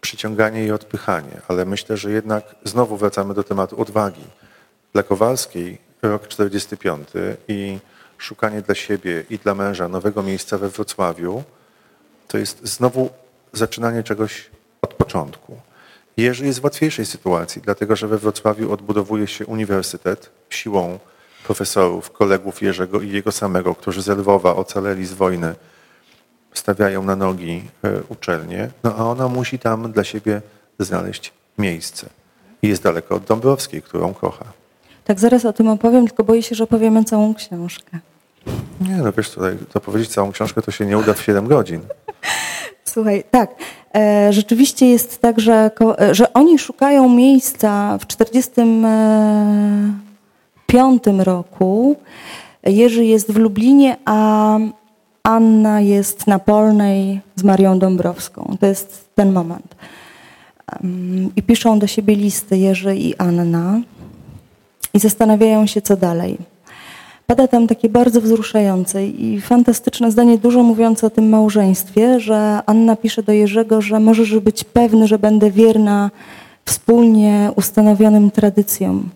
Przyciąganie i odpychanie, ale myślę, że jednak znowu wracamy do tematu odwagi. Dla Kowalskiej rok 45 i szukanie dla siebie i dla męża nowego miejsca we Wrocławiu, to jest znowu zaczynanie czegoś od początku. Jerzy jest w łatwiejszej sytuacji, dlatego że we Wrocławiu odbudowuje się uniwersytet siłą profesorów, kolegów Jerzego i jego samego, którzy z Lwowa ocaleli z wojny, stawiają na nogi e, uczelnię, no a ona musi tam dla siebie znaleźć miejsce. I jest daleko od Dąbrowskiej, którą kocha. Tak, zaraz o tym opowiem, tylko boję się, że opowiemy całą książkę. Nie, no wiesz, tutaj opowiedzieć całą książkę to się nie uda w 7 godzin. <laughs> Słuchaj, tak, e, rzeczywiście jest tak, że, e, że oni szukają miejsca w 45 roku. Jerzy jest w Lublinie, a Anna jest na Polnej z Marią Dąbrowską. To jest ten moment. I piszą do siebie listy Jerzy i Anna i zastanawiają się, co dalej. Pada tam takie bardzo wzruszające i fantastyczne zdanie, dużo mówiące o tym małżeństwie, że Anna pisze do Jerzego, że możesz być pewny, że będę wierna wspólnie ustanowionym tradycjom.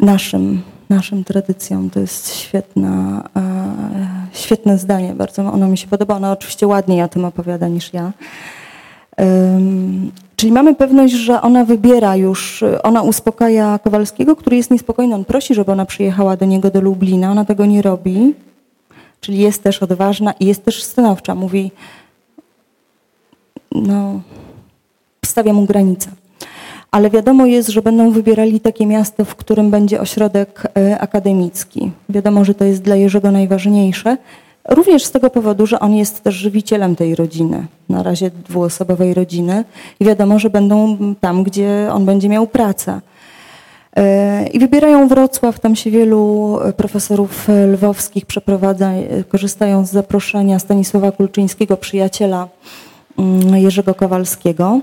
Naszym, naszym tradycjom. To jest świetna, e, świetne zdanie, bardzo ono mi się podoba. Ona oczywiście ładniej o tym opowiada niż ja. Czyli mamy pewność, że ona wybiera już, ona uspokaja Kowalskiego, który jest niespokojny. On prosi, żeby ona przyjechała do niego do Lublina. Ona tego nie robi. Czyli jest też odważna i jest też stanowcza. Mówi, no, stawia mu granicę. Ale wiadomo jest, że będą wybierali takie miasto, w którym będzie ośrodek e, akademicki. Wiadomo, że to jest dla Jerzego najważniejsze. Również z tego powodu, że on jest też żywicielem tej rodziny, na razie dwuosobowej rodziny i wiadomo, że będą tam, gdzie on będzie miał pracę. E, I wybierają Wrocław, tam się wielu profesorów lwowskich przeprowadza, e, korzystają z zaproszenia Stanisława Kulczyńskiego, przyjaciela mm, Jerzego Kowalskiego.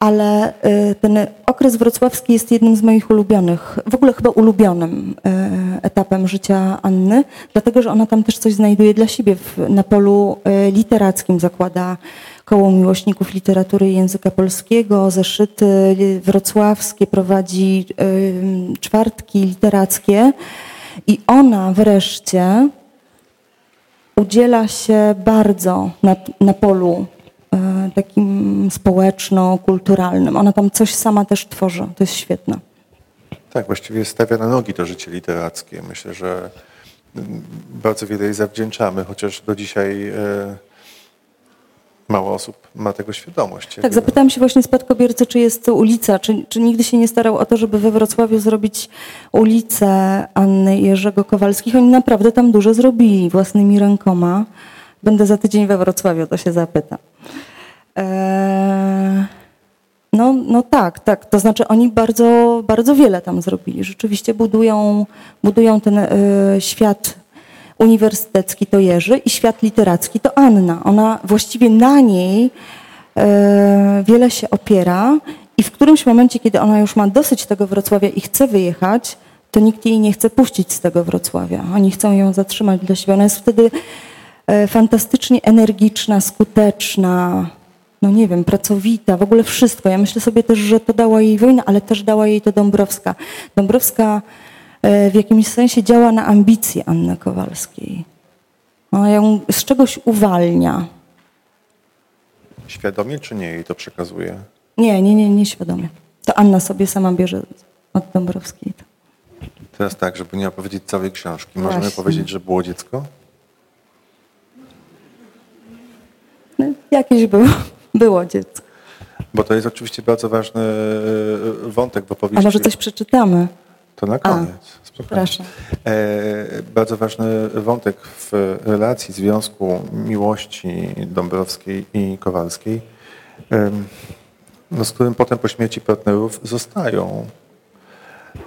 Ale e, ten okres wrocławski jest jednym z moich ulubionych, w ogóle chyba ulubionym e, etapem życia Anny, dlatego że ona tam też coś znajduje dla siebie na polu e, literackim. Zakłada koło miłośników literatury i języka polskiego, zeszyty wrocławskie, prowadzi czwartki literackie i ona wreszcie udziela się bardzo na, na polu takim społeczno-kulturalnym. Ona tam coś sama też tworzy. To jest świetne. Tak, właściwie stawia na nogi to życie literackie. Myślę, że mm, bardzo wiele jej zawdzięczamy, chociaż do dzisiaj e, mało osób ma tego świadomość. Tak, zapytałam się właśnie spadkobiercy, czy jest to ulica, czy, czy nigdy się nie starał o to, żeby we Wrocławiu zrobić ulicę Anny i Jerzego Kowalskich. Oni naprawdę tam dużo zrobili własnymi rękoma. Będę za tydzień we Wrocławiu, to się zapytam. Eee, no, no tak, tak. To znaczy oni bardzo, bardzo wiele tam zrobili. Rzeczywiście budują, budują ten e, świat uniwersytecki to Jerzy i świat literacki to Anna. Ona właściwie na niej e, wiele się opiera i w którymś momencie, kiedy ona już ma dosyć tego Wrocławia i chce wyjechać, to nikt jej nie chce puścić z tego Wrocławia. Oni chcą ją zatrzymać dla siebie. Ona jest wtedy e, fantastycznie energiczna, skuteczna, no nie wiem, pracowita, w ogóle wszystko. Ja myślę sobie też, że to dała jej wojna, ale też dała jej to Dąbrowska. Dąbrowska e, w jakimś sensie działa na ambicje Anny Kowalskiej. Ona ją z czegoś uwalnia. Świadomie czy nie jej to przekazuje? Nie, nie, nie, nieświadomie. To Anna sobie sama bierze od Dąbrowskiej. Teraz tak, żeby nie opowiedzieć całej książki. Możemy Właśnie. powiedzieć, że było dziecko? No, jakieś było, <laughs> było dziecko. Bo to jest oczywiście bardzo ważny e, wątek w A opowieści. może coś przeczytamy? To na koniec. Proszę. E, bardzo ważny wątek w relacji, związku miłości Dąbrowskiej i Kowalskiej, em, no, z którym potem po śmierci partnerów zostają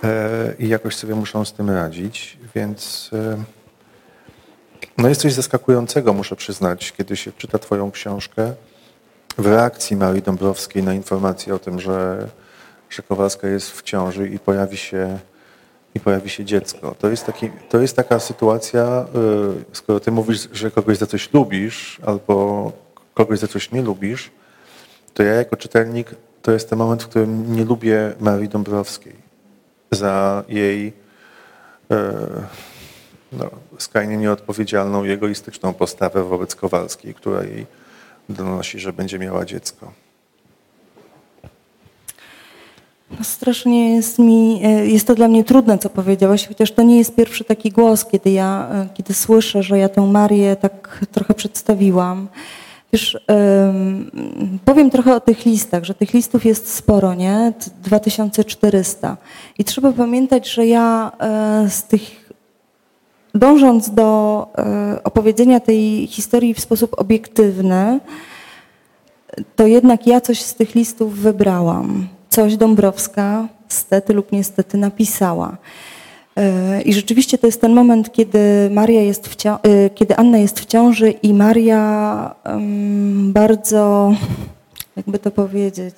e, i jakoś sobie muszą z tym radzić, więc e, no jest coś zaskakującego, muszę przyznać, kiedy się czyta Twoją książkę w reakcji Marii Dąbrowskiej na informację o tym, że, że Kowalska jest w ciąży i pojawi się i pojawi się dziecko. To jest, taki, to jest taka sytuacja, y, skoro ty mówisz, że kogoś za coś lubisz albo kogoś za coś nie lubisz, to ja jako czytelnik to jest ten moment, w którym nie lubię Marii Dąbrowskiej za jej y, no, skrajnie nieodpowiedzialną i egoistyczną postawę wobec Kowalskiej, która jej donosi, że będzie miała dziecko. No strasznie jest mi, e, jest to dla mnie trudne, co powiedziałaś, chociaż to nie jest pierwszy taki głos, kiedy ja, e, kiedy słyszę, że ja tę Marię tak trochę przedstawiłam. Wiesz, em, powiem trochę o tych listach, że tych listów jest sporo, nie? T- 2400. I trzeba pamiętać, że ja e, z tych dążąc do e, opowiedzenia tej historii w sposób obiektywny, to jednak ja coś z tych listów wybrałam. Coś Dąbrowska stety lub niestety napisała. E, I rzeczywiście to jest ten moment, kiedy Maria jest w e, kiedy Anna jest w ciąży i Maria bardzo, jakby to powiedzieć,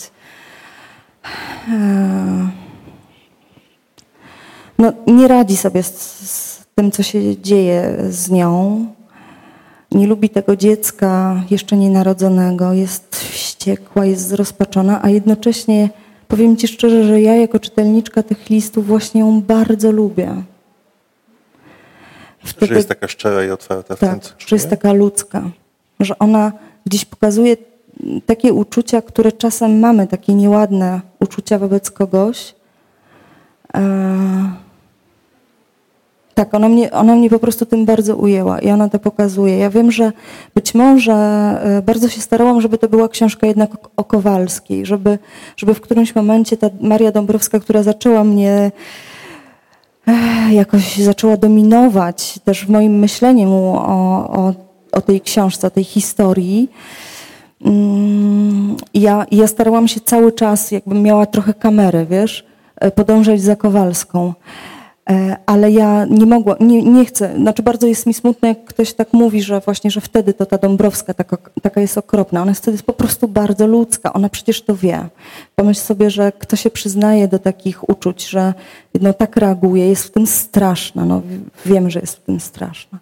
no, nie radzi sobie z, z tym, co się dzieje z nią. Nie lubi tego dziecka jeszcze nienarodzonego, jest wściekła, jest zrozpaczona, a jednocześnie powiem Ci szczerze, że ja jako czytelniczka tych listów właśnie ją bardzo lubię. Że jest taka szczera i otwarta w tym, tak, że czuje? jest taka ludzka, że ona gdzieś pokazuje takie uczucia, które czasem mamy, takie nieładne uczucia wobec kogoś. E, tak, ona mnie, ona mnie po prostu tym bardzo ujęła i ona to pokazuje. Ja wiem, że być może e, bardzo się starałam, żeby to była książka jednak o, Kowalskiej, żeby, żeby w którymś momencie ta Maria Dąbrowska, która zaczęła mnie eh, jakoś zaczęła dominować też w moim myśleniu o, o, o tej książce, o tej historii. Mm, Ja, ja starałam się cały czas, jakbym miała trochę kamery, wiesz, e, podążać za Kowalską. E, Ale ja nie mogłam, nie, nie chcę, znaczy bardzo jest mi smutno, jak ktoś tak mówi, że właśnie, że wtedy to ta Dąbrowska taka, taka jest okropna. Ona jest po prostu bardzo ludzka, ona przecież to wie. Pomyśl sobie, że kto się przyznaje do takich uczuć, że no, tak reaguje, jest w tym straszna, no wiem, że jest w tym straszna.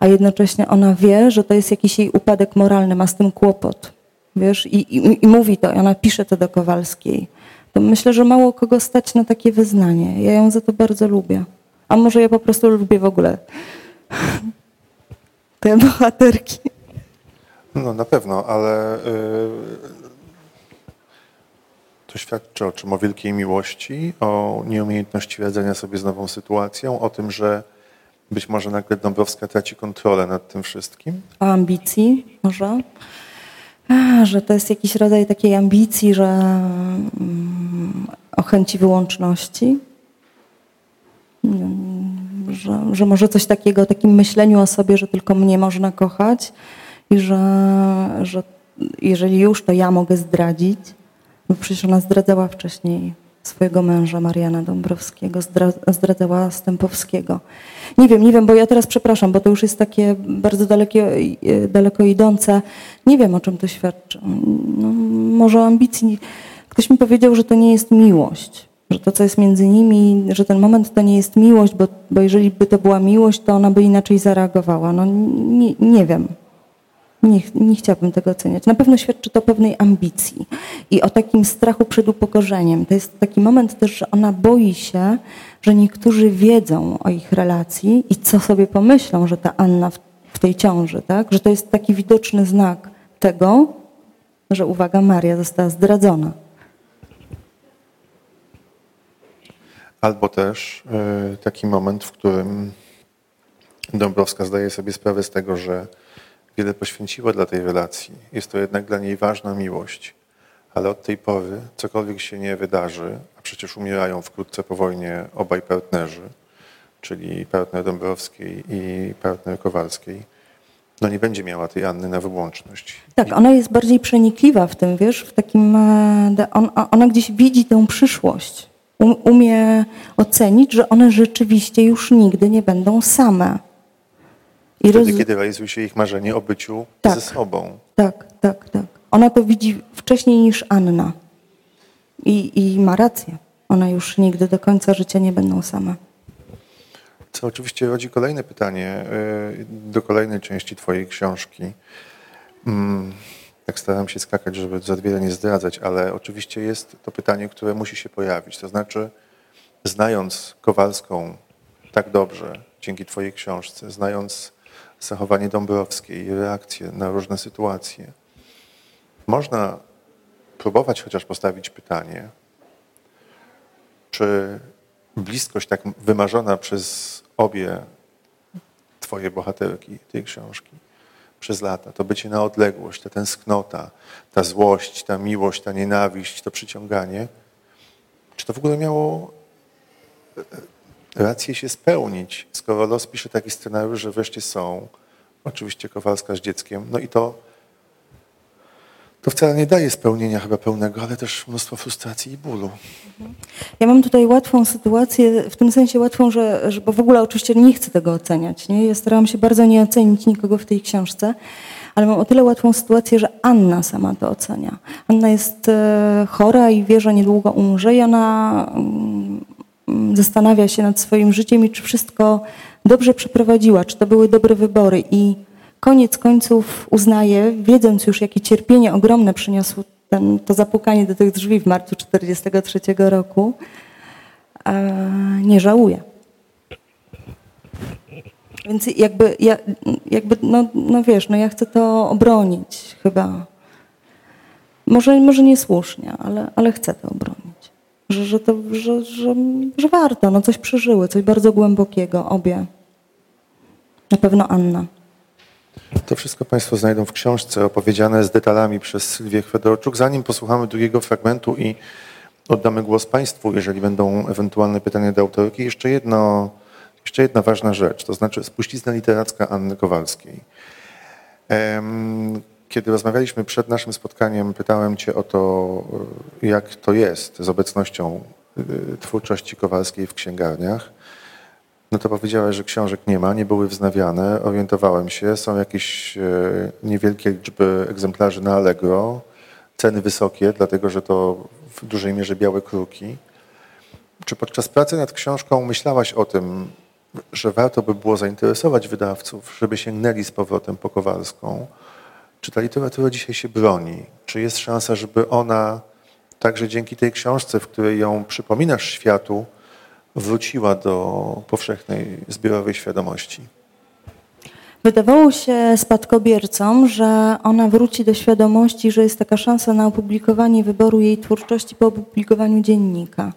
A jednocześnie ona wie, że to jest jakiś jej upadek moralny, ma z tym kłopot. Wiesz, i, i, i mówi to, i ona pisze to do Kowalskiej. To myślę, że mało kogo stać na takie wyznanie. Ja ją za to bardzo lubię. A może ja po prostu lubię w ogóle <laughs> te bohaterki. No na pewno, ale y, to świadczy o czym? O wielkiej miłości, o nieumiejętności radzenia sobie z nową sytuacją, o tym, że być może nagle Dąbrowska traci kontrolę nad tym wszystkim. O ambicji może. Że to jest jakiś rodzaj takiej ambicji, że mm, o chęci wyłączności. Że, że może coś takiego, takim myśleniu o sobie, że tylko mnie można kochać i że, że jeżeli już, to ja mogę zdradzić. No przecież ona zdradzała wcześniej swojego męża, Mariana Dąbrowskiego, zdra- zdradzała Stępowskiego. Nie wiem, nie wiem, bo ja teraz przepraszam, bo to już jest takie bardzo dalekie, e, daleko idące. Nie wiem, o czym to świadczy. No, może o ambicji. Ktoś mi powiedział, że to nie jest miłość, że to, co jest między nimi, że ten moment to nie jest miłość, bo, bo jeżeli by to była miłość, to ona by inaczej zareagowała. No nie, nie wiem. Nie, nie chciałabym tego oceniać. Na pewno świadczy to o pewnej ambicji i o takim strachu przed upokorzeniem. To jest taki moment też, że ona boi się, że niektórzy wiedzą o ich relacji i co sobie pomyślą, że ta Anna w, w tej ciąży, tak? Że to jest taki widoczny znak tego, że uwaga, Maria została zdradzona. albo też e, taki moment, w którym Dąbrowska zdaje sobie sprawę z tego, że wiele poświęciła dla tej relacji. Jest to jednak dla niej ważna miłość, ale od tej pory cokolwiek się nie wydarzy, a przecież umierają wkrótce po wojnie obaj partnerzy, czyli partner Dąbrowskiej i partner Kowalskiej, no nie będzie miała tej Anny na wyłączność. Tak, ona jest bardziej przenikliwa w tym, wiesz, w takim, e, ona gdzieś widzi tę przyszłość. Um, umie ocenić, że one rzeczywiście już nigdy nie będą same. I Wtedy, roz- kiedy realizuje się ich marzenie o byciu Tak. ze sobą. Tak, tak, tak. Ona to widzi wcześniej niż Anna. I, I ma rację. One już nigdy do końca życia nie będą same. Co oczywiście rodzi kolejne pytanie y, do kolejnej części Twojej książki. Mm, Tak staram się skakać, żeby za wiele nie zdradzać, ale oczywiście jest to pytanie, które musi się pojawić. To znaczy, znając Kowalską tak dobrze, dzięki Twojej książce, znając zachowanie Dąbrowskiej i reakcje na różne sytuacje, można próbować chociaż postawić pytanie, czy bliskość tak wymarzona przez obie twoje bohaterki tej książki przez lata, to bycie na odległość, ta tęsknota, ta złość, ta miłość, ta nienawiść, to przyciąganie, czy to w ogóle miało rację się spełnić, skoro los pisze taki scenariusz, że wreszcie są, oczywiście Kowalska z dzieckiem, no i to to wcale nie daje spełnienia chyba pełnego, ale też mnóstwo frustracji i bólu. Ja mam tutaj łatwą sytuację, w tym sensie łatwą, że, że bo w ogóle oczywiście nie chcę tego oceniać. Nie? Ja starałam się bardzo nie ocenić nikogo w tej książce, ale mam o tyle łatwą sytuację, że Anna sama to ocenia. Anna jest e, chora i wie, że niedługo umrze i ona mm, zastanawia się nad swoim życiem i czy wszystko dobrze przeprowadziła, czy to były dobre wybory i koniec końców uznaje, wiedząc już jakie cierpienie ogromne przyniosło ten, to zapukanie do tych drzwi w marcu 1943 roku, nie żałuje. Więc jakby, ja, jakby no, no wiesz, no ja chcę to obronić chyba. Może, może niesłusznie, ale, ale chcę to obronić. Że, że, to, że, że, że warto, no coś przeżyły, coś bardzo głębokiego, obie. Na pewno Anna. To wszystko Państwo znajdą w książce opowiedziane z detalami przez Sylwię Chwedorczuk. Zanim posłuchamy drugiego fragmentu i oddamy głos Państwu, jeżeli będą ewentualne pytania do autorki, jeszcze, jedno, jeszcze jedna ważna rzecz, to znaczy spuścizna literacka Anny Kowalskiej. Em, Kiedy rozmawialiśmy przed naszym spotkaniem, pytałem Cię o to, jak to jest z obecnością y, twórczości Kowalskiej w księgarniach. No to powiedziałeś, że książek nie ma, nie były wznawiane. Orientowałem się, są jakieś e, niewielkie liczby egzemplarzy na Allegro, ceny wysokie, dlatego że to w dużej mierze białe kruki. Czy podczas pracy nad książką myślałaś o tym, że warto by było zainteresować wydawców, żeby sięgnęli z powrotem po Kowalską? Czy ta literatura dzisiaj się broni? Czy jest szansa, żeby ona także dzięki tej książce, w której ją przypominasz światu, wróciła do powszechnej zbiorowej świadomości. Wydawało się spadkobiercom, że ona wróci do świadomości, że jest taka szansa na opublikowanie wyboru jej twórczości po opublikowaniu dziennika.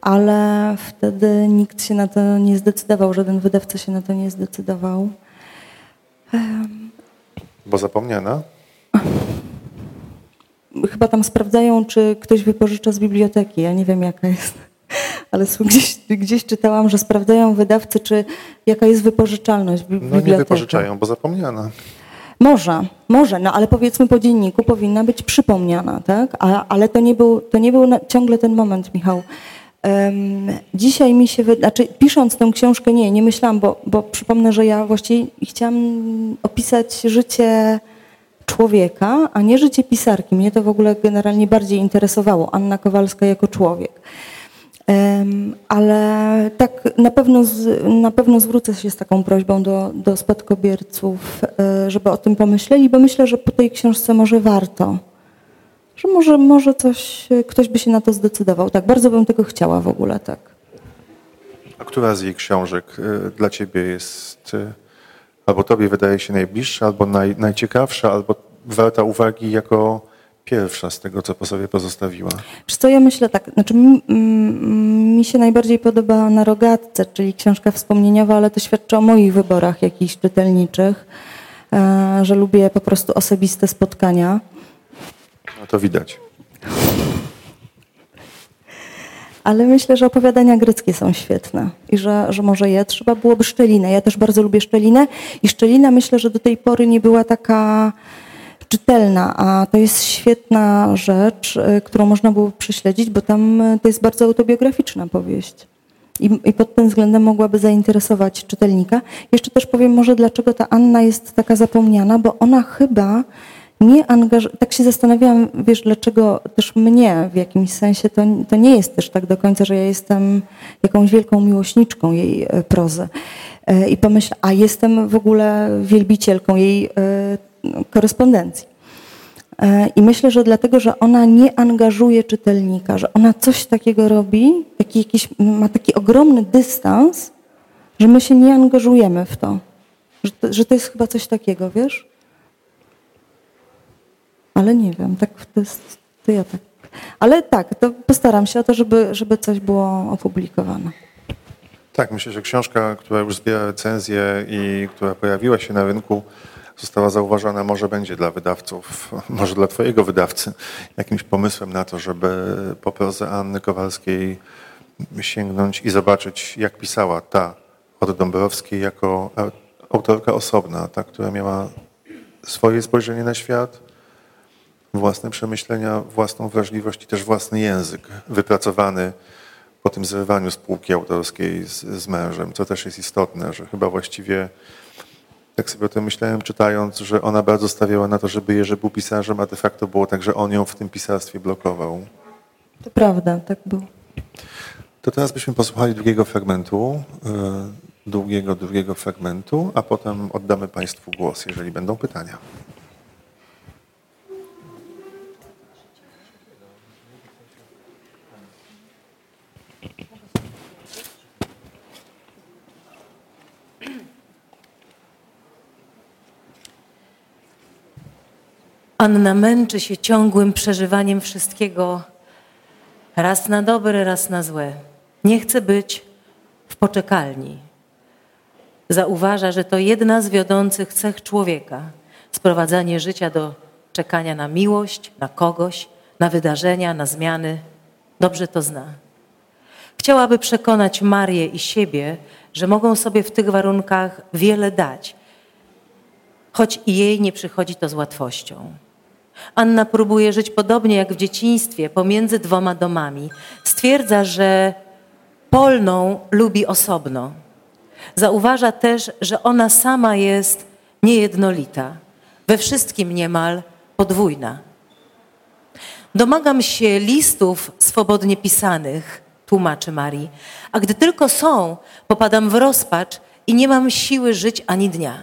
Ale wtedy nikt się na to nie zdecydował, żaden wydawca się na to nie zdecydował. Bo zapomniana? Chyba tam sprawdzają, czy ktoś wypożycza z biblioteki. Ja nie wiem, jaka jest. Ale gdzieś, gdzieś czytałam, że sprawdzają wydawcy, czy jaka jest wypożyczalność w bi- No nie wypożyczają, bo zapomniana. Może, może, no ale powiedzmy po dzienniku powinna być przypomniana, tak? A, ale to nie był, to nie był na, ciągle ten moment, Michał. Em, dzisiaj mi się, znaczy pisząc tę książkę, nie, nie myślałam, bo, bo przypomnę, że ja właściwie chciałam opisać życie człowieka, a nie życie pisarki. Mnie to w ogóle generalnie bardziej interesowało, Anna Kowalska jako człowiek. Ale tak na pewno, z, na pewno zwrócę się z taką prośbą do, do spadkobierców, e, żeby o tym pomyśleli, bo myślę, że po tej książce może warto. Że może, może coś, e, ktoś by się na to zdecydował. Tak, bardzo bym tego chciała w ogóle, tak. A która z jej książek y, dla ciebie jest y, albo tobie wydaje się najbliższa, albo naj, najciekawsza, albo warta uwagi jako pierwsza z tego, co po sobie pozostawiła. Wiesz co, ja myślę tak, znaczy mi, mi się najbardziej podoba na rogatce, czyli książka wspomnieniowa, ale to świadczy o moich wyborach jakichś czytelniczych, e, że lubię po prostu osobiste spotkania. No to widać. Ale myślę, że opowiadania greckie są świetne i że, że może je trzeba byłoby szczelinę. Ja też bardzo lubię szczelinę i szczelina myślę, że do tej pory nie była taka czytelna, a to jest świetna rzecz, y, którą można było prześledzić, bo tam y, to jest bardzo autobiograficzna powieść. I, I pod tym względem mogłaby zainteresować czytelnika. Jeszcze też powiem może, dlaczego ta Anna jest taka zapomniana, bo ona chyba nie angażuje, tak się zastanawiałam, wiesz, dlaczego też mnie w jakimś sensie, to, to nie jest też tak do końca, że ja jestem jakąś wielką miłośniczką jej e, prozy. E, I pomyślę, a jestem w ogóle wielbicielką jej e, korespondencji. I myślę, że dlatego, że ona nie angażuje czytelnika, że ona coś takiego robi, taki jakiś, ma taki ogromny dystans, że my się nie angażujemy w to. Że to, że to jest chyba coś takiego, wiesz? Ale nie wiem, tak to jest, to ja tak. Ale tak, to postaram się o to, żeby, żeby coś było opublikowane. Tak, myślę, że książka, która już zbiera recenzje i która pojawiła się na rynku, została zauważona, może będzie dla wydawców, <laughs> może dla twojego wydawcy, jakimś pomysłem na to, żeby po prozę Anny Kowalskiej sięgnąć i zobaczyć, jak pisała ta od Dąbrowskiej jako autorka osobna, ta, która miała swoje spojrzenie na świat, własne przemyślenia, własną wrażliwość i też własny język wypracowany po tym zrywaniu spółki autorskiej z, z mężem, co też jest istotne, że chyba właściwie tak sobie o tym myślałem czytając, że ona bardzo stawiała na to, żeby Jerzy był pisarzem, a de facto było tak, że on ją w tym pisarstwie blokował. To prawda, tak było. To teraz byśmy posłuchali drugiego fragmentu, yy, długiego, drugiego fragmentu, a potem oddamy Państwu głos, jeżeli będą pytania. Anna męczy się ciągłym przeżywaniem wszystkiego, raz na dobre, raz na złe. Nie chce być w poczekalni. Zauważa, że to jedna z wiodących cech człowieka sprowadzanie życia do czekania na miłość, na kogoś, na wydarzenia, na zmiany. Dobrze to zna. Chciałaby przekonać Marię i siebie, że mogą sobie w tych warunkach wiele dać, choć i jej nie przychodzi to z łatwością. Anna próbuje żyć podobnie jak w dzieciństwie, pomiędzy dwoma domami. Stwierdza, że polną lubi osobno. Zauważa też, że ona sama jest niejednolita, we wszystkim niemal podwójna. Domagam się listów swobodnie pisanych, tłumaczy Marii, a gdy tylko są, popadam w rozpacz i nie mam siły żyć ani dnia.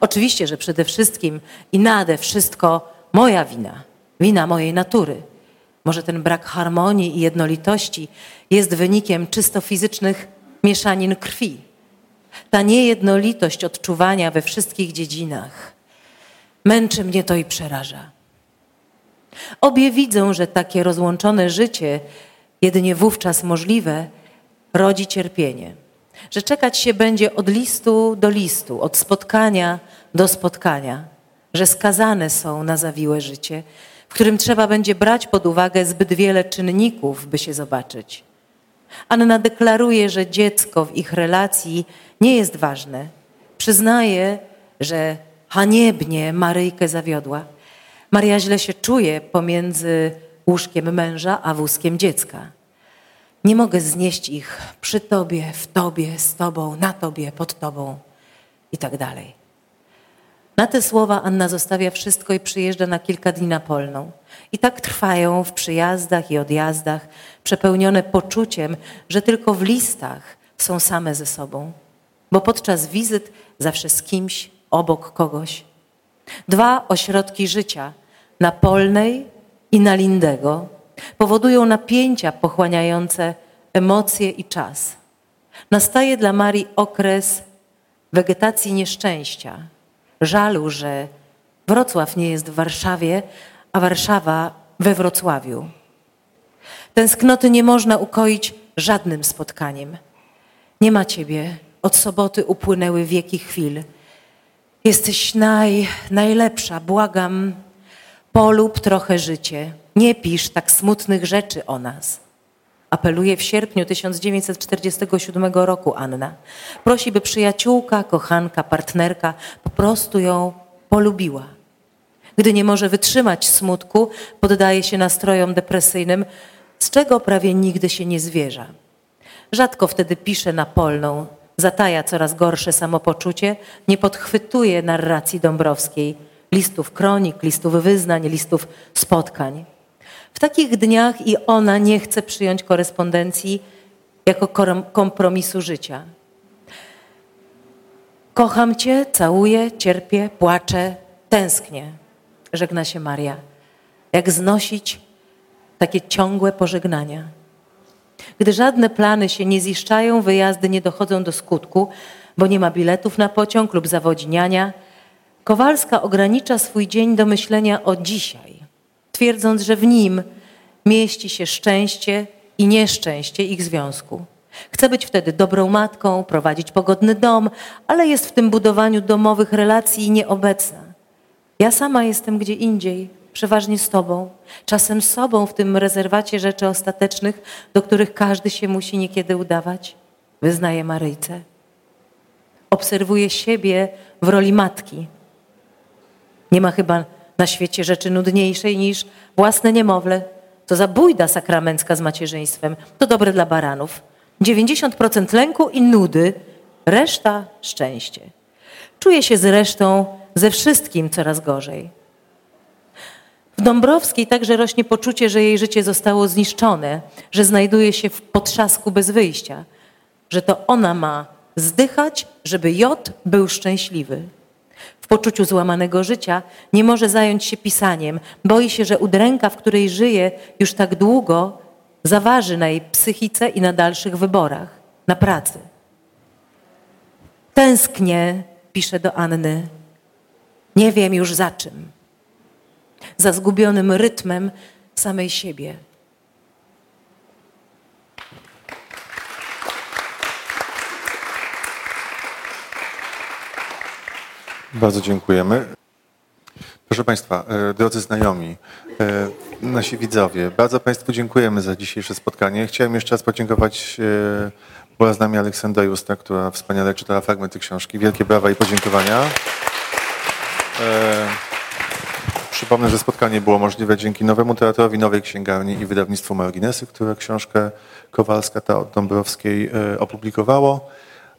Oczywiście, że przede wszystkim i nade wszystko moja wina, wina mojej natury. Może ten brak harmonii i jednolitości jest wynikiem czysto fizycznych mieszanin krwi. Ta niejednolitość odczuwania we wszystkich dziedzinach męczy mnie to i przeraża. Obie widzą, że takie rozłączone życie, jedynie wówczas możliwe, rodzi cierpienie. Że czekać się będzie od listu do listu, od spotkania do spotkania że skazane są na zawiłe życie, w którym trzeba będzie brać pod uwagę zbyt wiele czynników, by się zobaczyć. Anna deklaruje, że dziecko w ich relacji nie jest ważne. Przyznaje, że haniebnie Maryjkę zawiodła. Maria źle się czuje pomiędzy łóżkiem męża a wózkiem dziecka. Nie mogę znieść ich przy tobie, w tobie, z tobą, na tobie, pod tobą i tak dalej. Na te słowa Anna zostawia wszystko i przyjeżdża na kilka dni na Polną. I tak trwają w przyjazdach i odjazdach, przepełnione poczuciem, że tylko w listach są same ze sobą, bo podczas wizyt zawsze z kimś, obok kogoś. Dwa ośrodki życia, na Polnej i na Lindego, powodują napięcia pochłaniające emocje i czas. Nastaje dla Marii okres wegetacji nieszczęścia, żalu, że Wrocław nie jest w Warszawie, a Warszawa we Wrocławiu. Tęsknoty nie można ukoić żadnym spotkaniem. Nie ma ciebie. Od soboty upłynęły wieki chwil. Jesteś naj, najlepsza, błagam. Polub trochę życie. Nie pisz tak smutnych rzeczy o nas. Apeluje w sierpniu 1947 roku Anna. Prosi, by przyjaciółka, kochanka, partnerka po prostu ją polubiła. Gdy nie może wytrzymać smutku, poddaje się nastrojom depresyjnym, z czego prawie nigdy się nie zwierza. Rzadko wtedy pisze na polną, zataja coraz gorsze samopoczucie, nie podchwytuje narracji Dąbrowskiej, listów kronik, listów wyznań, listów spotkań. W takich dniach i ona nie chce przyjąć korespondencji jako kompromisu życia. Kocham cię, całuję, cierpię, płaczę, tęsknię. Żegna się Maria. Jak znosić takie ciągłe pożegnania? Gdy żadne plany się nie ziszczają, wyjazdy nie dochodzą do skutku, bo nie ma biletów na pociąg lub zawodzi niania, Kowalska ogranicza swój dzień do myślenia o dzisiaj, twierdząc, że w nim mieści się szczęście i nieszczęście ich związku. Chce być wtedy dobrą matką, prowadzić pogodny dom, ale jest w tym budowaniu domowych relacji nieobecna. Ja sama jestem gdzie indziej, przeważnie z Tobą, czasem z sobą w tym rezerwacie rzeczy ostatecznych, do których każdy się musi niekiedy udawać, wyznaje Maryjce. Obserwuję siebie w roli matki. Nie ma chyba na świecie rzeczy nudniejszej niż własne niemowlę. To za bójda sakramencka z macierzyństwem. To dobre dla baranów. 90% lęku i nudy, reszta szczęście. Czuję się zresztą ze wszystkim coraz gorzej. W Dąbrowskiej także rośnie poczucie, że jej życie zostało zniszczone, że znajduje się w potrzasku bez wyjścia, że to ona ma zdychać, żeby J był szczęśliwy. W poczuciu złamanego życia nie może zająć się pisaniem. Boi się, że udręka, w której żyje już tak długo, zaważy na jej psychice i na dalszych wyborach, na pracy. Tęsknię, pisze do Anny. Nie wiem już za czym. Za zgubionym rytmem samej siebie. Bardzo dziękujemy. Proszę Państwa, e, drodzy znajomi, e, nasi widzowie, bardzo Państwu dziękujemy za dzisiejsze spotkanie. Chciałem jeszcze raz podziękować. e, Była z nami Aleksandra Justa, która wspaniale czytała fragmenty książki. Wielkie brawa i podziękowania. Przypomnę, że spotkanie było możliwe dzięki nowemu teatrowi, nowej księgarni i wydawnictwu Marginesy, które książkę Kowalska ta od Dąbrowskiej opublikowało.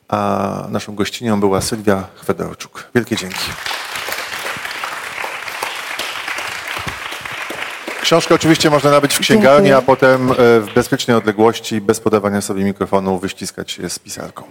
A naszą gościnią była Sylwia Chwedorczuk. Wielkie dzięki. Książkę oczywiście można nabyć w księgarni, Dziękuję. a potem e, w bezpiecznej odległości, bez podawania sobie mikrofonu, wyściskać się z pisarką.